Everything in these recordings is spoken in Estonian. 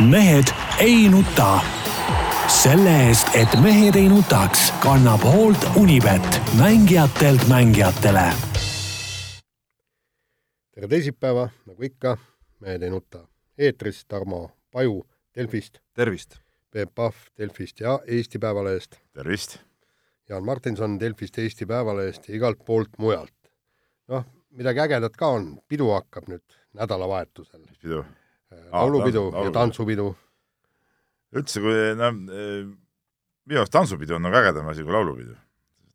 mehed ei nuta. selle eest, et mehed ei nutaks, kannab hoolt Unibet, mängijatelt mängijatele. tere teisipäeva, nagu ikka, Mehed ei nuta. eetris Tarmo Paju Delfist. tervist! Peep Pahv Delfist ja Eesti Päevalehest. tervist! Jaan Martinson Delfist, Eesti Päevalehest ja igalt poolt mujalt. noh, midagi ägedat ka on, pidu hakkab nüüd nädalavahetusel. mis pidu? Laulupidu ja tantsupidu. üldse, kui noh, minu arust tantsupidu on nagu ägedam asi kui laulupidu.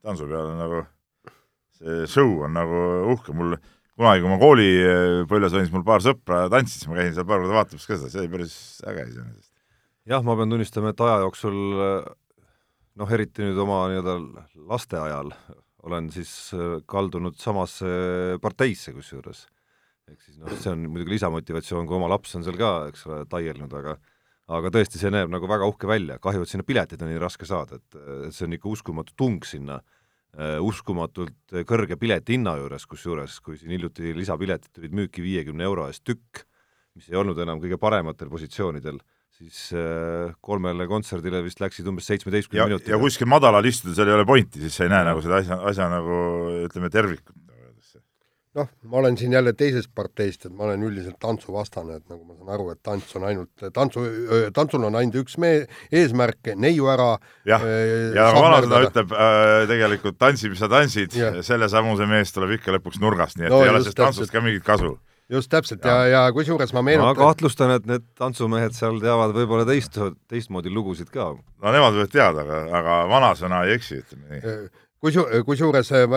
tantsu peal on nagu, see show on nagu uhke, mul kunagi, kui ma koolipõlves olin, siis mul paar sõpra tantsis, ma käisin seal paar korda vaatamas ka seda, see oli päris äge iseenesest. jah, ma pean tunnistama, et aja jooksul noh, eriti nüüd oma nii-öelda laste ajal olen siis kaldunud samasse parteisse kusjuures ehk siis noh, see on muidugi lisamotivatsioon, kui oma laps on seal ka, eks ole, taielnud, aga aga tõesti, see näeb nagu väga uhke välja, kahju, et sinna piletit on nii raske saada, et, see on ikka uskumatu tung sinna uh,, uskumatult kõrge piletihinna juures, kusjuures kui siin hiljuti lisapiletid tulid müüki viiekümne euro eest tükk, mis ei olnud enam kõige parematel positsioonidel, siis uh, kolmele kontserdile vist läksid umbes seitsmeteistkümne minutiga. ja kuskil madalal istuda, seal ei ole pointi, siis sa ei näe nagu seda asja, asja nagu ütleme, tervikut noh, ma olen siin jälle teisest parteist, et ma olen üldiselt tantsuvastane, et nagu ma saan aru, et tants on ainult, tantsu, tantsul on ainult üks mee-, eesmärk, neiu ära jah. äh,, ja nagu vanasõna ütleb äh,, tegelikult tantsi, mis sa tantsid, selle samuse mees tuleb ikka lõpuks nurgast, nii et no, ei ole sellest tantsust ka mingit kasu. Just täpselt ja, ja, ja kusjuures ma meenutan ma kahtlustan, et need tantsumehed seal teavad võib-olla teist, teistmoodi lugusid ka. no nemad võivad teada, aga, aga vanasõna ei eksi, ütleme nii kusu-, kusjuures äh,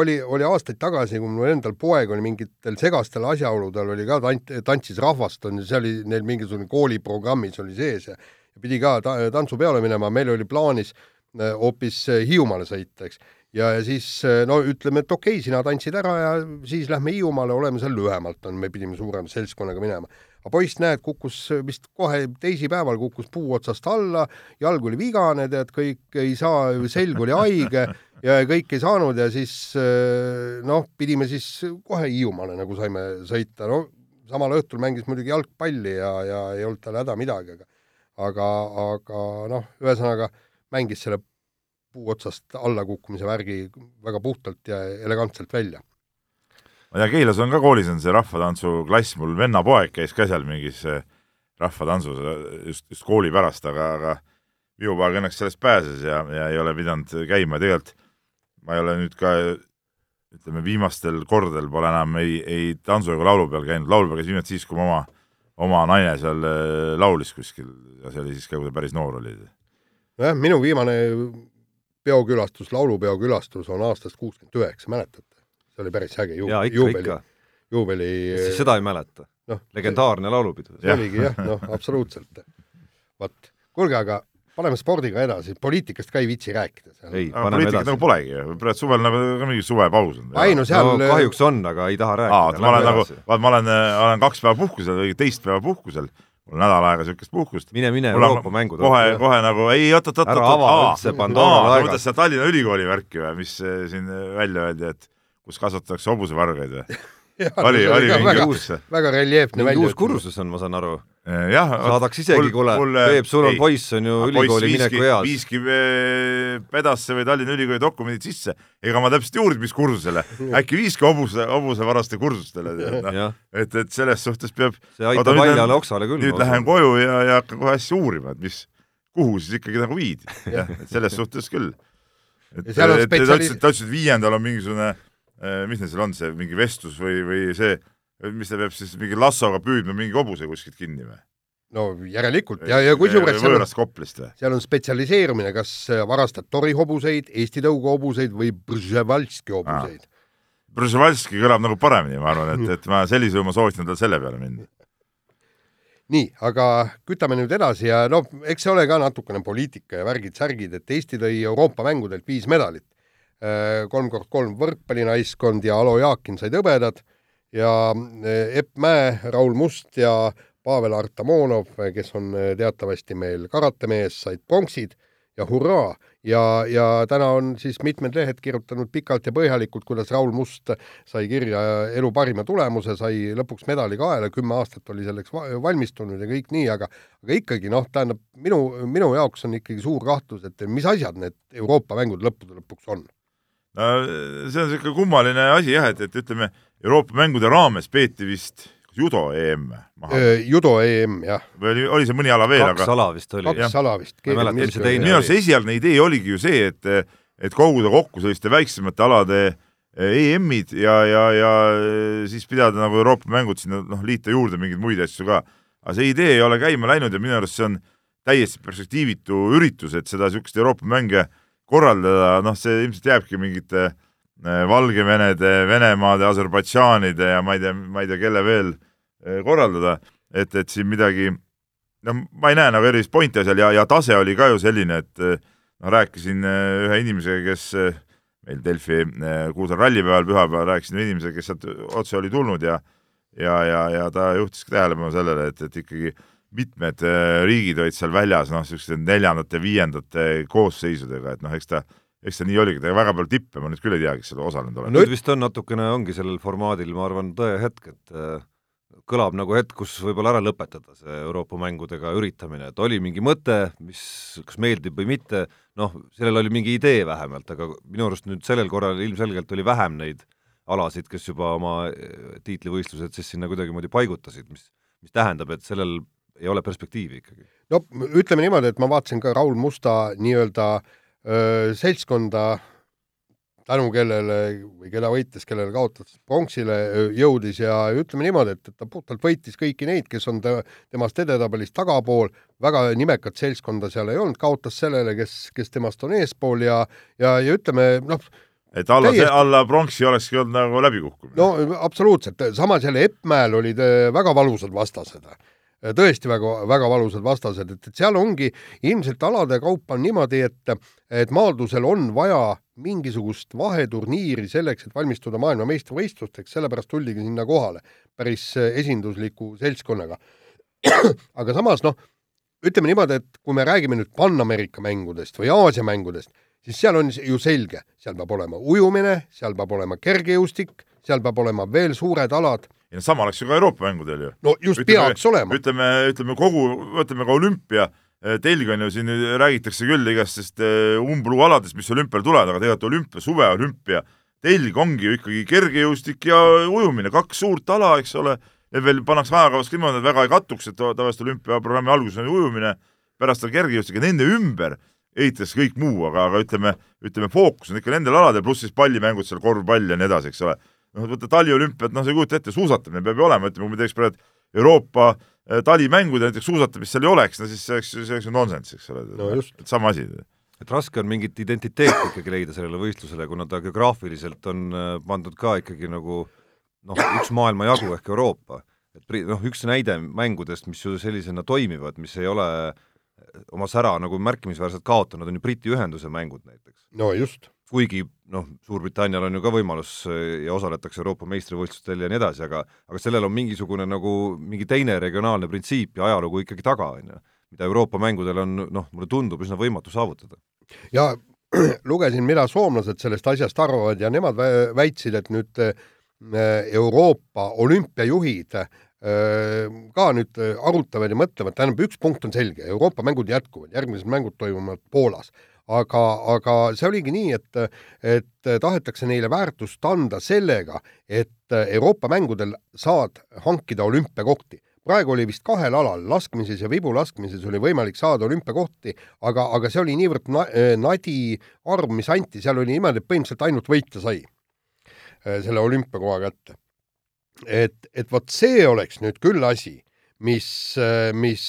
oli, oli aastaid tagasi, kui mul endal poeg oli mingitel segastel asjaoludel oli ka tant-, tantsis rahvast, on ju, see oli neil mingisugune kooliprogrammis oli sees ja pidi ka ta-, tantsupeole minema, meil oli plaanis äh, hoopis äh, Hiiumaale sõita, eks. ja, ja siis no ütleme, et okei okay,, sina tantsid ära ja siis lähme Hiiumaale, oleme seal lühemalt, on, me pidime suurema seltskonnaga minema aga poiss, näed, kukkus vist kohe teisipäeval kukkus puu otsast alla, jalg oli vigane, tead, kõik ei saa, selg oli haige ja kõik ei saanud ja siis noh, pidime siis kohe Hiiumaale nagu saime sõita, no samal õhtul mängis muidugi jalgpalli ja, ja ei olnud tal häda midagi, aga aga, aga noh, ühesõnaga mängis selle puu otsast allakukkumise värgi väga puhtalt ja elegantselt välja ma tean, Keilas on ka koolis on see rahvatantsuklass, mul vennapoeg käis ka seal mingis eh, rahvatantsus just, just kooli pärast, aga, aga minu poeg õnneks sellest pääses ja, ja ei ole pidanud käima, tegelikult ma ei ole nüüd ka ütleme, viimastel kordadel pole enam ei, ei tantsu ega laulu peal käinud, laulu peal käis viimati siis, kui mu oma, oma naine seal eh, laulis kuskil ja see oli siis ka, kui ta päris noor oli. nojah, minu viimane peokülastus, laulupeo külastus on aastast kuuskümmend üheksa, mäletad? See oli päris äge ju, juubeli, juubeli siis seda ei mäleta no,? legendaarne laulupidu. see oligi jah, noh, absoluutselt. vot, kuulge, aga paneme spordiga edasi, poliitikast ka ei viitsi rääkida. ei, paneme edasi. nagu polegi ju, praegu suvel nagu ka mingi suvepaus on. ei no seal no, kahjuks on, aga ei taha rääkida. ma olen nagu, vaat ma olen, olen kaks päeva puhkusel või teist päeva puhkusel mul nädal aega niisugust puhkust. mine, mine Euroopa mängud. kohe, kohe nagu ei, oot-oot-oot. ära ava üldse Pandora laegast. mõtlesid seda Tallinna Ülikooli värki või, mis eh, siin välja öeldi, et kus kasvatatakse hobusevargaid või? oli, oli mingi väga, uus väga reljeefne mingi uus kursus on, ma saan aru. jah. saadaks isegi, kuule, Peep, sul on poiss, on ju ülikooli mineku eas. viiski Pedasse või Tallinna Ülikooli dokumendid sisse, ega ma täpselt ei uurinud, mis kursusele, äkki viiski hobuse, hobusevaraste kursustele, noh, et, et selles suhtes peab see aitab haljale oksale küll. nüüd lähen koju ja, ja hakkan kohe asja uurima, et mis, kuhu siis ikkagi nagu viidi, jah, et selles suhtes küll et, et ta ütles, et viiendal on mingisugune mis neil seal on, see mingi vestlus või, või see, mis ta peab siis mingi lassoga püüdma mingi hobuse kuskilt kinni või? no järelikult ja, ja kusjuures võõrast Koplist või? seal on spetsialiseerumine, kas varastad Tori hobuseid, Eesti tõugu hobuseid või Brževalski hobuseid ah.. Brževalski kõlab nagu paremini, ma arvan, et, et ma sellisel juhul ma soovitan tal selle peale minna. nii, aga kütame nüüd edasi ja noh, eks see ole ka natukene poliitika ja värgid-särgid, et Eesti tõi Euroopa mängudelt viis medalit Äh, kolm kord kolm võrkpallinaiskond ja Alo Jaakin said hõbedad ja äh, Epp Mäe, Raul Must ja Pavel Artamonov, kes on äh, teatavasti meil karatemees, said pronksid ja hurraa. Ja, ja täna on siis mitmed lehed kirjutanud pikalt ja põhjalikult, kuidas Raul Must sai kirja elu parima tulemuse, sai lõpuks medali kaela, kümme aastat oli selleks valmistunud ja kõik nii, aga aga ikkagi noh, tähendab minu, minu jaoks on ikkagi suur kahtlus, et mis asjad need Euroopa mängud lõppude lõpuks on no see on niisugune kummaline asi jah, et, et ütleme, Euroopa mängude raames peeti vist judo EM maha. judo EM, jah. või oli, oli see mõni ala veel, aga kaks ala vist oli. kaks ala vist. minu arust esialgne idee oligi ju see, et, et koguda kokku selliste väiksemate alade EM-id ja, ja, ja siis pidada nagu Euroopa mängud sinna noh, liita juurde mingeid muid asju ka. aga see idee ei ole käima läinud ja minu arust see on täiesti perspektiivitu üritus, et seda niisugust Euroopa mänge korraldada, noh, see ilmselt jääbki mingite äh, Valgevenede, Venemaade, Aserbaidžaanide ja ma ei tea, ma ei tea, kelle veel äh, korraldada, et, et siin midagi, no ma ei näe nagu erilist pointi asjal ja, ja tase oli ka ju selline, et noh, rääkisin ühe inimesega, kes meil Delfi kuulsal rallipäeval pühapäeval rääkisin inimesega, kes sealt otse oli tulnud ja ja, ja, ja ta juhtiski tähelepanu sellele, et, et ikkagi mitmed riigid olid seal väljas, noh, niisuguste neljandate, viiendate koosseisudega, et noh, eks ta eks see nii oligi, ega väga palju tippe ma nüüd küll ei tea, kes seal osalenud olen. nüüd vist on natukene, ongi sellel formaadil, ma arvan, tõehetk, et äh, kõlab nagu hetk, kus võib-olla ära lõpetada see Euroopa mängudega üritamine, et oli mingi mõte, mis kas meeldib või mitte, noh, sellel oli mingi idee vähemalt, aga minu arust nüüd sellel korral ilmselgelt oli vähem neid alasid, kes juba oma äh, tiitlivõistlused siis sinna kuidagimoodi paigutasid, mis, mis tähendab, et sellel ei ole perspektiivi ikkagi. no ütleme niimoodi, et ma vaatasin ka Raul Musta nii-öelda äh, seltskonda, tänu kellele või keda võites, kellele kaotas, pronksile jõudis ja ütleme niimoodi, et, et ta puhtalt võitis kõiki neid, kes on te, temast edetabelis tagapool, väga nimekat seltskonda seal ei olnud, kaotas sellele, kes, kes temast on eespool ja, ja, ja ütleme, noh, et alla täiesti..., alla pronksi olekski olnud nagu läbikukkumine. no absoluutselt, samas jälle Eppmäel olid väga valusad vastased tõesti väga, väga valusad vastased, et, et seal ongi ilmselt alade kaupa niimoodi, et, et maadlusel on vaja mingisugust vaheturniiri selleks, et valmistuda maailmameistrivõistlusteks, sellepärast tuldigi sinna kohale päris esindusliku seltskonnaga. aga samas noh, ütleme niimoodi, et kui me räägime nüüd Pan-Ameerika mängudest või Aasia mängudest, siis seal on ju selge, seal peab olema ujumine, seal peab olema kergejõustik, seal peab olema veel suured alad ja no sama oleks ju ka Euroopa mängudel ju. no just ütleme, peaks olema. ütleme, ütleme kogu, võtame ka olümpia, eh, telg on ju siin, räägitakse küll igastest eh, umbluualadest, mis olümpial tulevad, aga tegelikult olümpia, suveolümpia telg ongi ju ikkagi kergejõustik ja ujumine, kaks suurt ala, eks ole, veel pannakse ajakavas niimoodi, et väga ei kattuks, et tavaliselt olümpiaprogrammi alguses on ujumine, pärast on kergejõustik ja nende ümber ehitatakse kõik muu, aga, aga ütleme, ütleme fookus on ikka nendel aladel, pluss siis pallimängud seal, korvpall ja nii edasi, eks ole noh, võtta taliolümpiat, noh, sa ei kujuta ette, suusatamine peab ju olema, ütleme, kui me teeks praegu Euroopa äh, talimängude näiteks suusatamist seal ei oleks, no siis see oleks, see oleks ju nonsenss, eks ole no,. et sama asi. et raske on mingit identiteeti ikkagi leida sellele võistlusele, kuna ta geograafiliselt on äh, pandud ka ikkagi nagu noh, üks maailmajagu ehk Euroopa. et noh, üks näide mängudest, mis ju sellisena toimivad, mis ei ole äh, oma sära nagu märkimisväärselt kaotanud, on ju Briti ühenduse mängud näiteks. no just kuigi noh, Suurbritannial on ju ka võimalus äh, ja osaletakse Euroopa meistrivõistlustel ja nii edasi, aga aga sellel on mingisugune nagu mingi teine regionaalne printsiip ja ajalugu ikkagi taga, on ju, mida Euroopa mängudel on noh, mulle tundub üsna võimatu saavutada. ja lugesin, mida soomlased sellest asjast arvavad ja nemad väitsid, et nüüd äh, Euroopa olümpiajuhid äh, ka nüüd arutavad ja mõtlevad, tähendab, üks punkt on selge, Euroopa mängud jätkuvad, järgmised mängud toimuvad Poolas aga, aga see oligi nii, et, et tahetakse neile väärtust anda sellega, et Euroopa mängudel saad hankida olümpiakohti. praegu oli vist kahel alal, laskmises ja vibulaskmises oli võimalik saada olümpiakohti, aga, aga see oli niivõrd na nadi arv, mis anti, seal oli niimoodi, et põhimõtteliselt ainult võitja sai selle olümpiakoha kätte. et, et vot see oleks nüüd küll asi mis, mis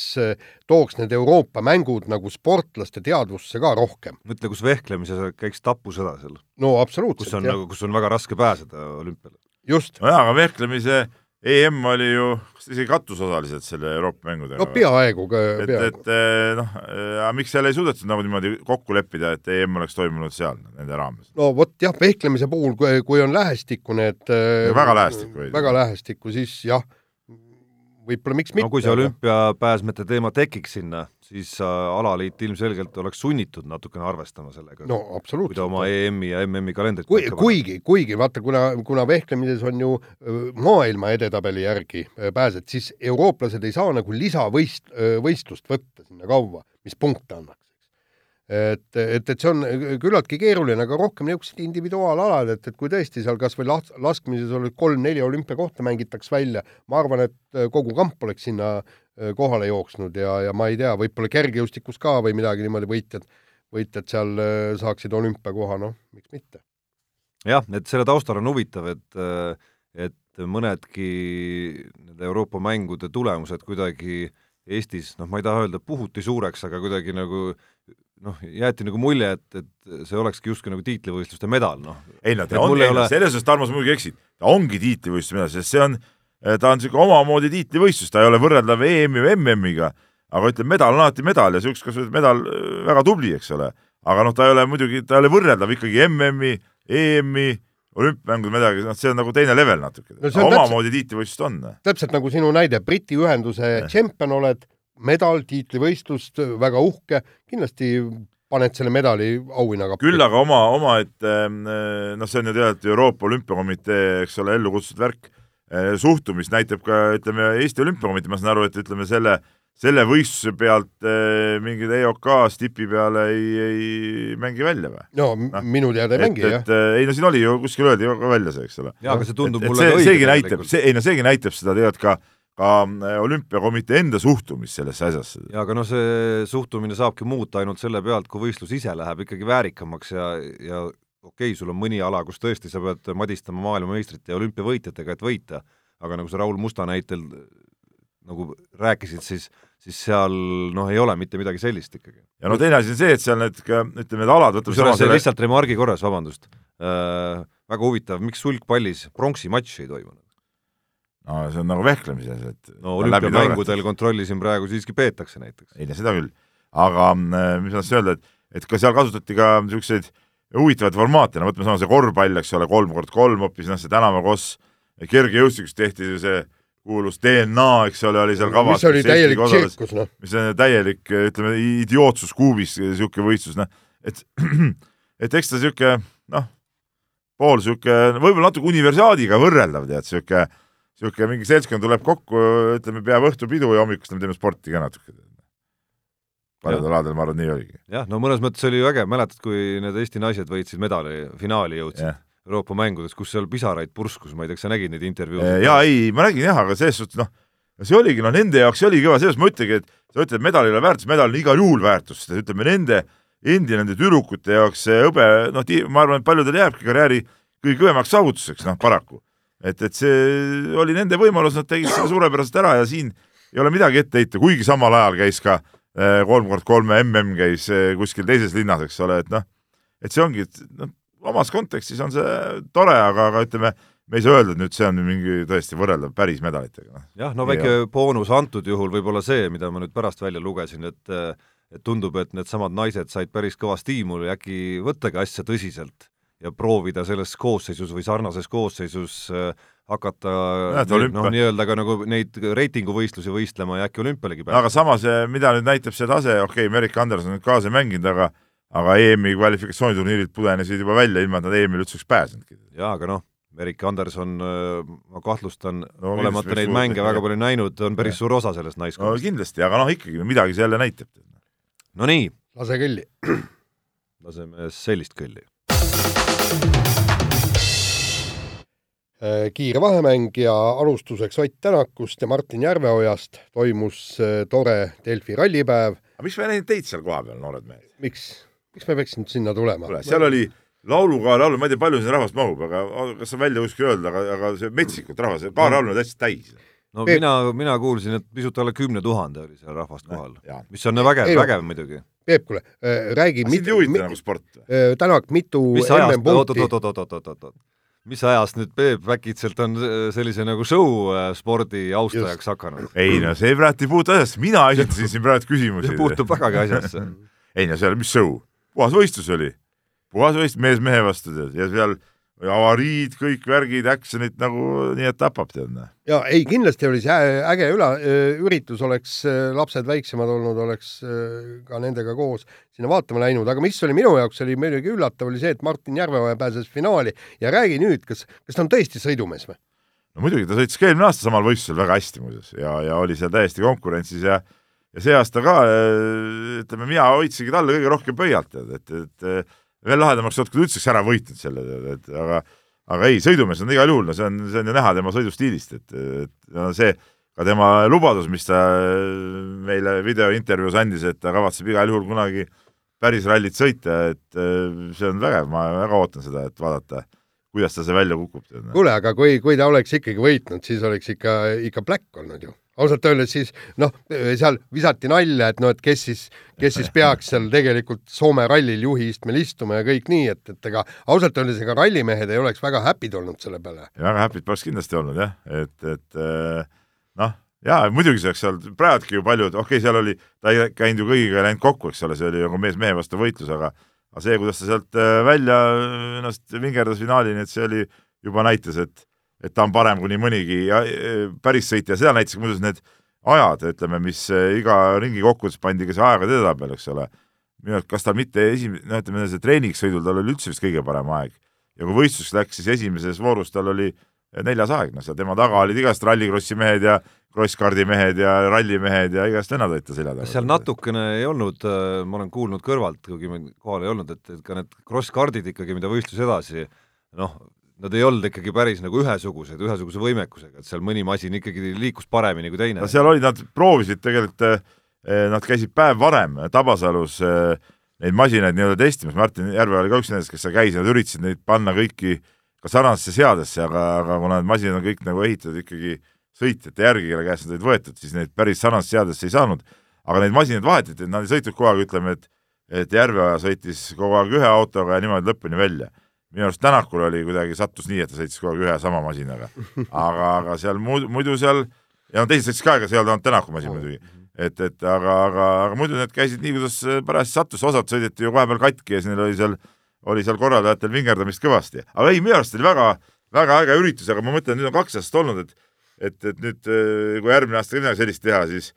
tooks need Euroopa mängud nagu sportlaste teadvusse ka rohkem. mõtle, kus vehklemises käiks tapusõda seal. no absoluutselt. kus on nagu, kus on väga raske pääseda olümpiale. just. nojah, aga vehklemise EM oli ju, isegi katusosalised selle Euroopa mängudega? no peaaegu et, et eh, noh, eh, aga miks seal ei suudetud nagu niimoodi kokku leppida, et EM oleks toimunud seal, nende raames? no vot jah, vehklemise puhul, kui on lähestikku need väga lähestikku. väga lähestikku, siis jah võib-olla miks mitte. no kui see olümpiapääsmete teema tekiks sinna, siis äh, alaliit ilmselgelt oleks sunnitud natukene arvestama sellega. no absoluutselt. kui ta oma EM-i ja MM-i kalendrit kui, kuigi, kuigi vaata, kuna, kuna vehklemises on ju maailma edetabeli järgi pääsed, siis eurooplased ei saa nagu lisavõist-, võistlust võtta sinna kaua, mis punkte annaks et, et, et see on küllaltki keeruline, aga rohkem niisugused individuaalalad, et, et kui tõesti seal kas või las-, laskmises olid kolm-neli olümpiakohta mängitaks välja, ma arvan, et kogu kamp oleks sinna äh, kohale jooksnud ja, ja ma ei tea, võib-olla kergejõustikus ka või midagi niimoodi võitjad, võitjad seal äh, saaksid olümpiakoha, noh, miks mitte. jah, et selle taustal on huvitav, et, äh, et mõnedki nende Euroopa mängude tulemused kuidagi Eestis, noh, ma ei taha öelda puhuti suureks, aga kuidagi nagu noh, jäeti nagu mulje, et, et see olekski justkui nagu tiitlivõistluste medal, noh. ei no ta on, ole... selles suhtes Tarmo, sa muidugi eksid, ta ongi tiitlivõistluste medal, sest see on, ta on niisugune omamoodi tiitlivõistlus, ta ei ole võrreldav EM-i või MM-iga, aga ütleme, medal on alati medal ja niisugust, kas või medal äh, väga tubli, eks ole, aga noh, ta ei ole muidugi, ta ei ole võrreldav ikkagi MM-i, EM-i, olümpiamängud, midagi, noh, see on nagu teine level natuke no,. omamoodi tiitlivõistlust on. täpselt nagu sinu näide, Briti ühenduse tšempion oled medal, tiitlivõistlust, väga uhke, kindlasti paned selle medali auhinnakappi. küll aga oma, omaette noh, see on ju tead Euroopa Olümpiakomitee, eks ole, ellu kutsutud värk, eh, suhtumist näitab ka ütleme Eesti Olümpiakomitee, ma saan aru, et ütleme selle, selle võistluse pealt eh, mingeid EOK stipi peale ei, ei mängi välja või? no, no minu teada ei mängi, jah. et ei no siin oli ju, kuskil öeldi ju ka välja see, eks ole. jaa, aga see tundub et, mulle et õige. seegi näitab, see, ei no seegi näitab seda tegelikult ka ka äh, olümpiakomitee enda suhtumist sellesse asjasse. jaa, aga noh, see suhtumine saabki muuta ainult selle pealt, kui võistlus ise läheb ikkagi väärikamaks ja, ja okei okay,, sul on mõni ala, kus tõesti sa pead madistama maailmameistrite ja olümpiavõitjatega, et võita, aga nagu sa Raul Musta näitel nagu rääkisid, siis, siis seal noh, ei ole mitte midagi sellist ikkagi. ja no teine asi on see, et seal need, ütleme, need alad kusjuures selle... lihtsalt remargi korras, vabandust äh,, väga huvitav, miks sulgpallis pronksi matši ei toimunud? No see on nagu vehklemises, et no olümpiamängudel kontrollisin praegu siiski peetakse näiteks. ei no seda küll, aga äh, mis ma tahtsin öelda, et, et ka seal kasutati ka niisuguseid huvitavaid formaate, no võtame sama see korvpall, eks ole, kolm kord kolm hoopis, noh, see tänavakoss, kergejõustikus tehti see kuulus DNA, eks ole, oli seal kavas. mis oli täielik tsirkus, noh. mis on täielik, ütleme, idiootsus kuubis, niisugune võistlus, noh, et et eks ta niisugune, noh, pool niisugune, võib-olla natuke universiaadiga võrreldav, tead, niisugune niisugune mingi seltskond tuleb kokku, ütleme, peab õhtupidu ja hommikust me teeme sporti ka natuke. paljudel aladel ma arvan, nii oligi. jah, no mõnes mõttes oli ju äge, mäletad, kui need Eesti naised võitsid medali, finaali jõudsid? Euroopa mängudes, kus seal pisaraid purskus, ma ei tea, kas sa nägid neid intervjuusid? jaa, ei, ma nägin jah, aga selles suhtes noh, see oligi, noh, nende jaoks see oli kõva, selles ma ütlengi, et sa ütled, medal ei ole väärtus, medal on igal juhul väärtus, sest ütleme, nende endi, nende tüdrukute jaoks see hõbe, noh, ma arvan, et paljudel jääbki karjääri kõige kõvemaks saavutuseks, noh, paraku et, et see oli nende võimalus, nad tegid selle suurepäraselt ära ja siin ei ole midagi ette heita, kuigi samal ajal käis ka eh, kolm kord kolme mm käis eh, kuskil teises linnas, eks ole, et noh, et see ongi, et noh, omas kontekstis on see tore, aga, aga ütleme, me ei saa öelda, et nüüd see on mingi tõesti võrreldav päris medalitega. Noh. jah, no väike ja. boonus antud juhul võib-olla see, mida ma nüüd pärast välja lugesin, et et tundub, et needsamad naised said päris kõva stiimuli, äkki võttagi asja tõsiselt ja proovida selles koosseisus või sarnases koosseisus äh, hakata noh, nii-öelda ka nagu neid reitinguvõistlusi võistlema ja äkki olümpialegi pääseda. aga samas, äh, mida nüüd näitab see tase, okei okay,, Merike Anderson nüüd kaasa mänginud, aga aga EM-i kvalifikatsiooniturniirilt pudenesid juba välja, ilma et nad EM-ile üldse oleks pääsenudki. jaa, aga noh, Merike Anderson, äh, ma kahtlustan no,, olemata neid mänge väga palju näinud, on päris ja. suur osa sellest naiskonnast. no kindlasti, aga noh, ikkagi midagi see jälle näitab. no nii. lase kõlli. laseme sellist kõlli kiire vahemäng ja alustuseks Ott Tänakust ja Martin Järveojast toimus äh, tore Delfi rallipäev. aga miks me ei näinud teid seal kohapeal, noored mehed? miks, miks me peaksime sinna tulema? seal oli laulukaar laul, ma ei tea, palju sinna rahvast mahub, aga kas on välja kuskil öelda, aga, aga see metsikult rahvas, paar laulu on täitsa täis. no Peep... mina, mina kuulsin, et pisut alla kümne tuhande oli seal rahvast kohal, mis on vägev, vägev muidugi. Peep, kuule äh,, räägi. sind ei huvita nagu sport äh,? Tänak, mitu mis ajast, oot-oot-oot-oot-oot-oot mis ajast nüüd Peep äkitselt on sellise nagu show äh, spordi austajaks Just. hakanud? ei no see praegu ei puutu asjasse, mina esitasin siin praegu küsimusi. puutub vägagi asjasse ei no seal, mis show, puhas võistlus oli, puhas võistlus mees mehe vastu tead ja seal avariid, kõik värgid, action'id nagu nii, et tapab tead. noh. ja ei, kindlasti oli see äge üla, üritus, oleks lapsed väiksemad olnud, oleks ka nendega koos sinna vaatama läinud, aga mis oli minu jaoks oli muidugi üllatav, oli see, et Martin Järveoja pääses finaali ja räägi nüüd, kas, kas ta on tõesti sõidumees või? no muidugi, ta sõitis ka eelmine aasta samal võistlusel väga hästi muuseas ja, ja oli seal täiesti konkurentsis ja ja see aasta ka ütleme, mina hoidsingi talle kõige rohkem pöialt, tead, et, et veel lahedamaks olnud, kui ta üldse oleks ära võitnud selle, et aga aga ei, sõidumees on igal juhul, no see on, see on ju näha tema sõidustiilist, et, et no see ka tema lubadus, mis ta meile videointervjuus andis, et ta kavatseb igal juhul kunagi päris rallit sõita, et see on vägev, ma väga ootan seda, et vaadata, kuidas ta see välja kukub. kuule, aga kui, kui ta oleks ikkagi võitnud, siis oleks ikka, ikka black olnud ju ausalt öeldes siis noh, seal visati nalja, et no et kes siis, kes siis peaks seal tegelikult Soome rallil juhi istmel istuma ja kõik nii, et, et ega ausalt öeldes ega rallimehed ei oleks väga happy'd olnud selle peale. väga happy'd poleks kindlasti olnud jah, et, et eh, noh, jaa, muidugi see oleks seal praegugi ju paljud, okei okay,, seal oli, ta ei käinud ju kõigiga läinud kokku, eks ole, see oli nagu mees mehe vastu võitlus, aga aga see, kuidas ta sealt eh, välja ennast vingerdas finaalini, et see oli, juba näitas, et et ta on parem kui nii mõnigi e, päris sõitja, seda näitasid muuseas need ajad, ütleme, mis e, iga ringi kokkuvõttes pandi ka see aegade edetabel, eks ole. minu arust, kas tal mitte esimene, no ütleme, see treeningsõidul tal oli üldse vist kõige parem aeg ja kui võistluseks läks, siis esimeses voorus tal oli neljas aeg, noh, seal tema taga olid igast rallikrossi mehed ja krosskaardi mehed ja rallimehed ja igast ta selja taga. seal natukene ei olnud, äh, ma olen kuulnud kõrvalt, kuigi ma kohal ei olnud, et, et ka need krosskaardid ikkagi, mida võistlus edasi, noh, nad ei olnud ikkagi päris nagu ühesugused, ühesuguse võimekusega, et seal mõni masin ikkagi liikus paremini kui teine. no seal olid, nad proovisid tegelikult, eh, nad käisid päev varem Tabasalus eh, neid masinaid nii-öelda testimas, Martin Järve oli ka üks nendest, kes seal käis ja nad üritasid neid panna kõiki ka sarnasesse seadesse, aga, aga kuna need masinad on kõik nagu ehitatud ikkagi sõitjate järgi, kelle käest nad olid võetud, siis neid päris sarnasesse seadesse ei saanud. aga neid masinaid vahetati, nad ei sõitnud kogu aeg, ütleme, et et Järveoja sõitis kogu aeg ühe autoga ja niimoodi lõpuni välja minu arust Tänakul oli kuidagi, sattus nii, et ta sõitis kogu aeg ühe sama masinaga. aga, aga seal muidu, muidu seal, ja no teised sõitsid ka, ega see ei olnud ainult Tänaku masin muidugi. et, et aga, aga, aga muidu need käisid nii, kuidas parajasti sattus, osad sõideti ju vahepeal katki ja siis neil oli seal, oli seal korraldajatel vingerdamist kõvasti. aga ei, minu arust oli väga, väga äge üritus, aga ma mõtlen, nüüd on kaks aastat olnud, et et, et nüüd, kui järgmine aasta ka midagi sellist teha, siis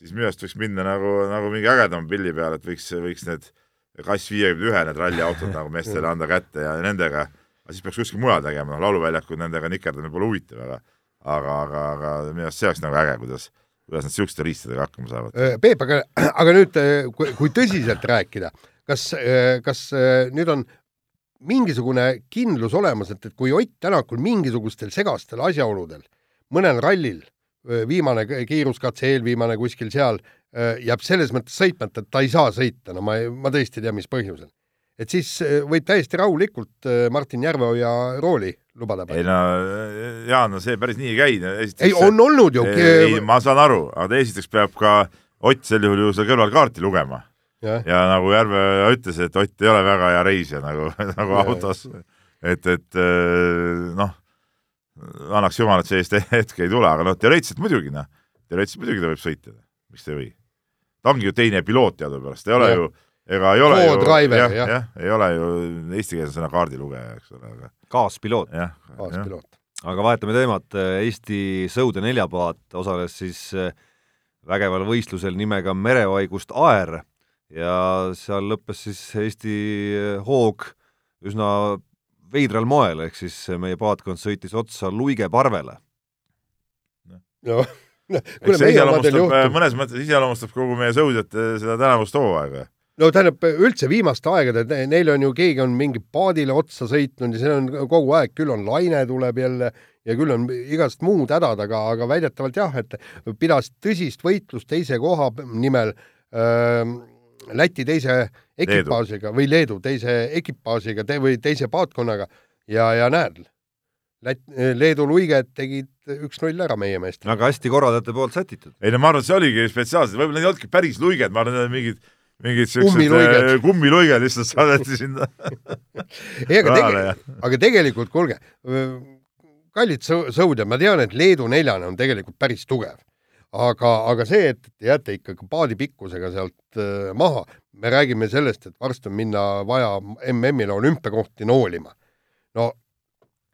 siis minu arust võiks minna nagu, nagu mingi ägedama pilli peale, et võiks, võiks need kass viiekümne ühe need ralliautod nagu meestele anda kätte ja nendega, siis peaks kuskil mujal tegema, noh lauluväljakul nendega nikerdamine pole huvitav, aga aga, aga, aga minu arust see oleks nagu äge, kuidas, kuidas nad niisuguste riistadega hakkama saavad. Äh, Peep, aga, aga nüüd, äh, kui, kui tõsiselt rääkida, kas, äh, kas nüüd on mingisugune kindlus olemas, et, et kui Ott Tänakul mingisugustel segastel asjaoludel mõnel rallil, viimane kiiruskatse, eelviimane kuskil seal, Äh, jääb selles mõttes sõitmata, et ta ei saa sõita, no ma, ma tõesti ei tea, mis põhjusel. et siis äh, võib täiesti rahulikult äh, Martin Järveoja rooli lubada ei no Jaan, no see päris nii ei käi. ei, on olnud ju. ei, ma saan aru, aga esiteks peab ka Ott sel juhul ju seal kõrval kaarti lugema. Ja. ja nagu Järveoja ütles, et Ott ei ole väga hea reisija nagu, nagu ja, autos. et, et noh, annaks jumal, et sellist hetke ei tule, aga noh, teoreetiliselt muidugi noh, teoreetiliselt muidugi ta võib sõita, miks ta ei või ta ongi ju teine piloot teadupärast, ei ole ja. ju, ega ei ole Co-driver, ju, jah, jah, ei ole ju eestikeelse sõna kaardilugeja, eks ole, aga kaaspiloot. kaaspiloot. aga vahetame teemat, Eesti Sõude neljapaat osales siis äh, vägeval võistlusel nimega Merevaigust Aer ja seal lõppes siis Eesti äh, hoog üsna veidral moel, ehk siis meie paatkond sõitis otsa Luige parvele. noh eks see iseloomustab, äh, mõnes mõttes iseloomustab kogu meie sõudjate seda tänavust hooaega. no tähendab, üldse viimaste aegade, neil on ju, keegi on mingi paadile otsa sõitnud ja see on kogu aeg, küll on laine tuleb jälle ja küll on igast muud hädad, aga, aga väidetavalt jah, et pidas tõsist võitlust teise koha nimel äh, Läti teise ekipaažiga Leedu. või Leedu teise ekipaažiga te, või teise paatkonnaga ja, ja näed, Lätt-, Leedu luiged tegid üks-null ära meie meestele. väga hästi korraldajate poolt sätitud. ei no ma arvan, et see oligi spetsiaalselt, võib-olla need ei olnudki päris luiged, ma arvan, need on mingid mingid siuksed kummiluiged lihtsalt saadeti sinna ei, aga tege-, aga tegelikult kuulge, kallid sõudjad, ma tean, et Leedu neljane on tegelikult päris tugev. aga, aga see, et te jääte ikkagi paadi pikkusega sealt äh, maha, me räägime sellest, et varsti on minna vaja MM-ile olümpiakohti noolima. no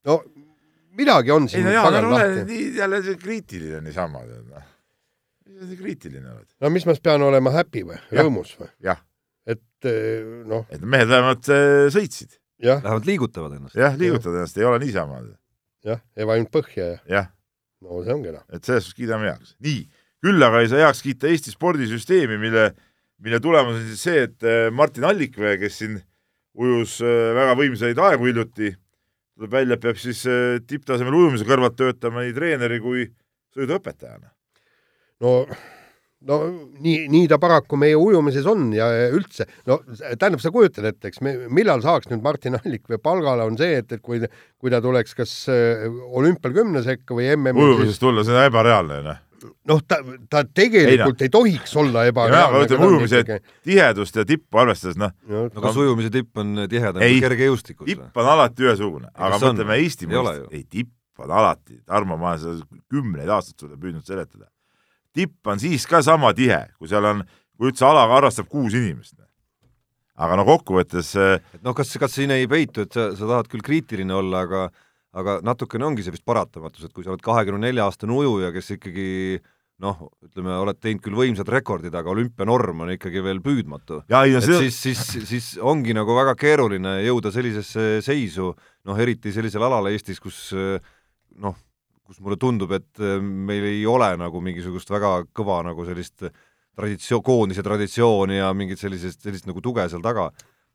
no midagi on ei siin no pagel ära ole lahti. nii jälle see kriitiline niisama, noh. kriitiline oled? no mis ma siis pean olema happy või, rõõmus või? jah, et eh, noh, et mehed vähemalt äh, sõitsid, jah, Lähevad liigutavad ennast. jah, liigutad ennast, ei ole niisama, jah, ei vajunud põhja ja jah, no see on kena. et selles suhtes kiidame heaks. nii, küll aga ei saa heaks kiita Eesti spordisüsteemi, mille, mille tulemus on siis see, et äh, Martin Allikvee, kes siin ujus väga võimsaid aegu hiljuti, tuleb välja, peab siis äh, tipptasemel ujumise kõrvalt töötama nii treeneri kui sõiduõpetajana. no, no nii, nii ta paraku meie ujumises on ja üldse, no tähendab, sa kujutad ette, eks me, millal saaks nüüd Martin Allikvee palgale, on see, et, et kui, kui ta tuleks kas äh, olümpial kümne sekka või MM-il, ujumisest tulla, see on ebareaalne, noh. noh, ta, ta tegelikult ei, ei tohiks olla aga ebareaalne. ütleme ujumise tihedust ja tippu arvestades, noh, no, no kas ujumise tipp on tihedam kui kergejõustikus tipp on alati ühesugune, aga mõtleme Eesti mõistes ei tipp on alati, Tarmo, ma olen seda kümneid aastaid sulle püüdnud seletada. tipp on siis ka sama tihe, kui seal on, kui üldse alaga harrastab kuus inimest. aga no kokkuvõttes äh, noh, kas, kas siin ei peitu, et sa, sa tahad küll kriitiline olla, aga aga natukene ongi see vist paratamatus, et kui sa oled kahekümne nelja aastane ujuja, kes ikkagi noh, ütleme, oled teinud küll võimsad rekordid, aga olümpianorm on ikkagi veel püüdmatu. see, siis, siis, siis ongi nagu väga keeruline jõuda sellisesse seisu, noh eriti sellisel alal Eestis, kus noh, kus mulle tundub, et meil ei ole nagu mingisugust väga kõva nagu sellist traditsioon, koondise traditsiooni ja mingit sellisest, sellist nagu tuge seal taga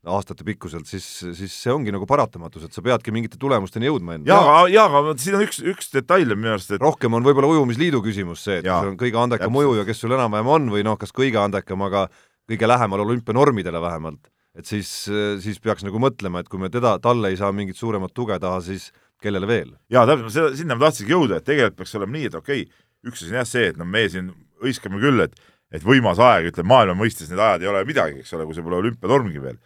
aastatepikkuselt, siis, siis see ongi nagu paratamatus, et sa peadki mingite tulemusteni jõudma enne ja, aga, ja aga siin on üks, üks detail minu arust, et rohkem on võib-olla ujumisliidu küsimus see, et Jaa, kui sul on kõige andekam ujuja, kes sul enam-vähem on või noh, kas kõige andekam, aga kõige lähemal olümpianormidele vähemalt, et siis, siis peaks nagu mõtlema, et kui me teda, talle ei saa mingit suuremat tuge taha, siis kellele veel? ja täpselt, seda, sinna ma tahtsingi jõuda, et tegelikult peaks olema nii, et okei okay,, üks asi on jah see, et no me siin hõiskame küll, et et võimas aeg, ütleme maailma mõistes need ajad ei ole midagi, eks ole, kui see pole olümpianormgi veel.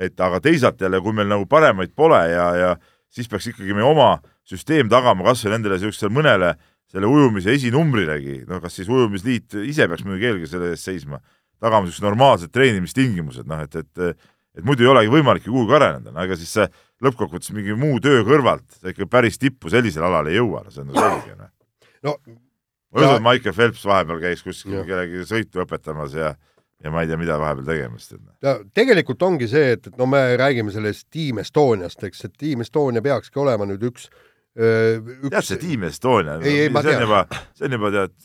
Et aga teisalt jälle, kui meil nagu paremaid pole ja, ja siis peaks ikkagi meie oma süsteem tagama kas või nendele niisugustele mõnele selle ujumise esinumbrilegi, no kas siis ujumisliit ise peaks muidugi eelkõige selle eest seisma, tagama niisugused normaalsed treenimistingimused, noh et, et et muidu ei olegi võimalik ju kuhugi areneda, no ega siis see lõppkokkuvõttes mingi muu töö kõrvalt sa ikka päris tippu sellisel alal ei jõua, no see on nagu selge, noh. no ma usun, et Michael Phelps vahepeal käis kuskil kellegi sõitu õpetamas ja ja ma ei tea, mida vahepeal tegemas. ja tegelikult ongi see, et, et no me räägime sellest Team Estoniast, eks, et Team Estonia peakski olema nüüd üks, tead üks see Team Estonia, see on tean. juba, see on juba tead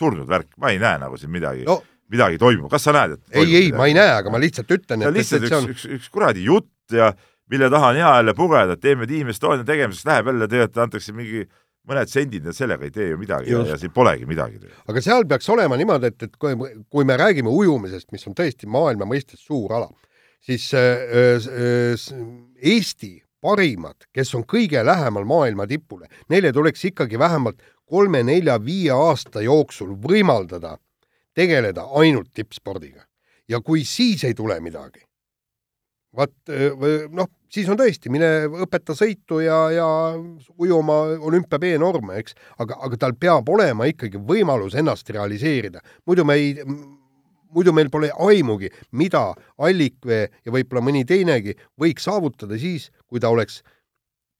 surnud värk, ma ei näe nagu siin midagi no midagi toimub, kas sa näed, et ei, ei, ma ei näe, aga ma lihtsalt ütlen, see on et, et lihtsalt see üks on, üks, üks kuradi jutt ja mille taha on hea jälle pugeda, et teeme Team Estonia tegemiseks, läheb jälle tegelikult antakse mingi mõned sendid ja sellega ei tee ju midagi ja, Just. ja siin polegi midagi. aga seal peaks olema niimoodi, et, et kui, kui me räägime ujumisest, mis on tõesti maailma mõistes suur ala, siis äh, äh, s- Eesti parimad, kes on kõige lähemal maailma tipule, neile tuleks ikkagi vähemalt kolme-nelja-viie aasta jooksul võimaldada tegeleda ainult tippspordiga. ja kui siis ei tule midagi, vaat äh, noh, siis on tõesti, mine õpeta sõitu ja, ja ujuma olümpia B-norme, eks, aga, aga tal peab olema ikkagi võimalus ennast realiseerida, muidu me ei, muidu meil pole aimugi, mida Allikvee ja võib-olla mõni teinegi võiks saavutada siis, kui ta oleks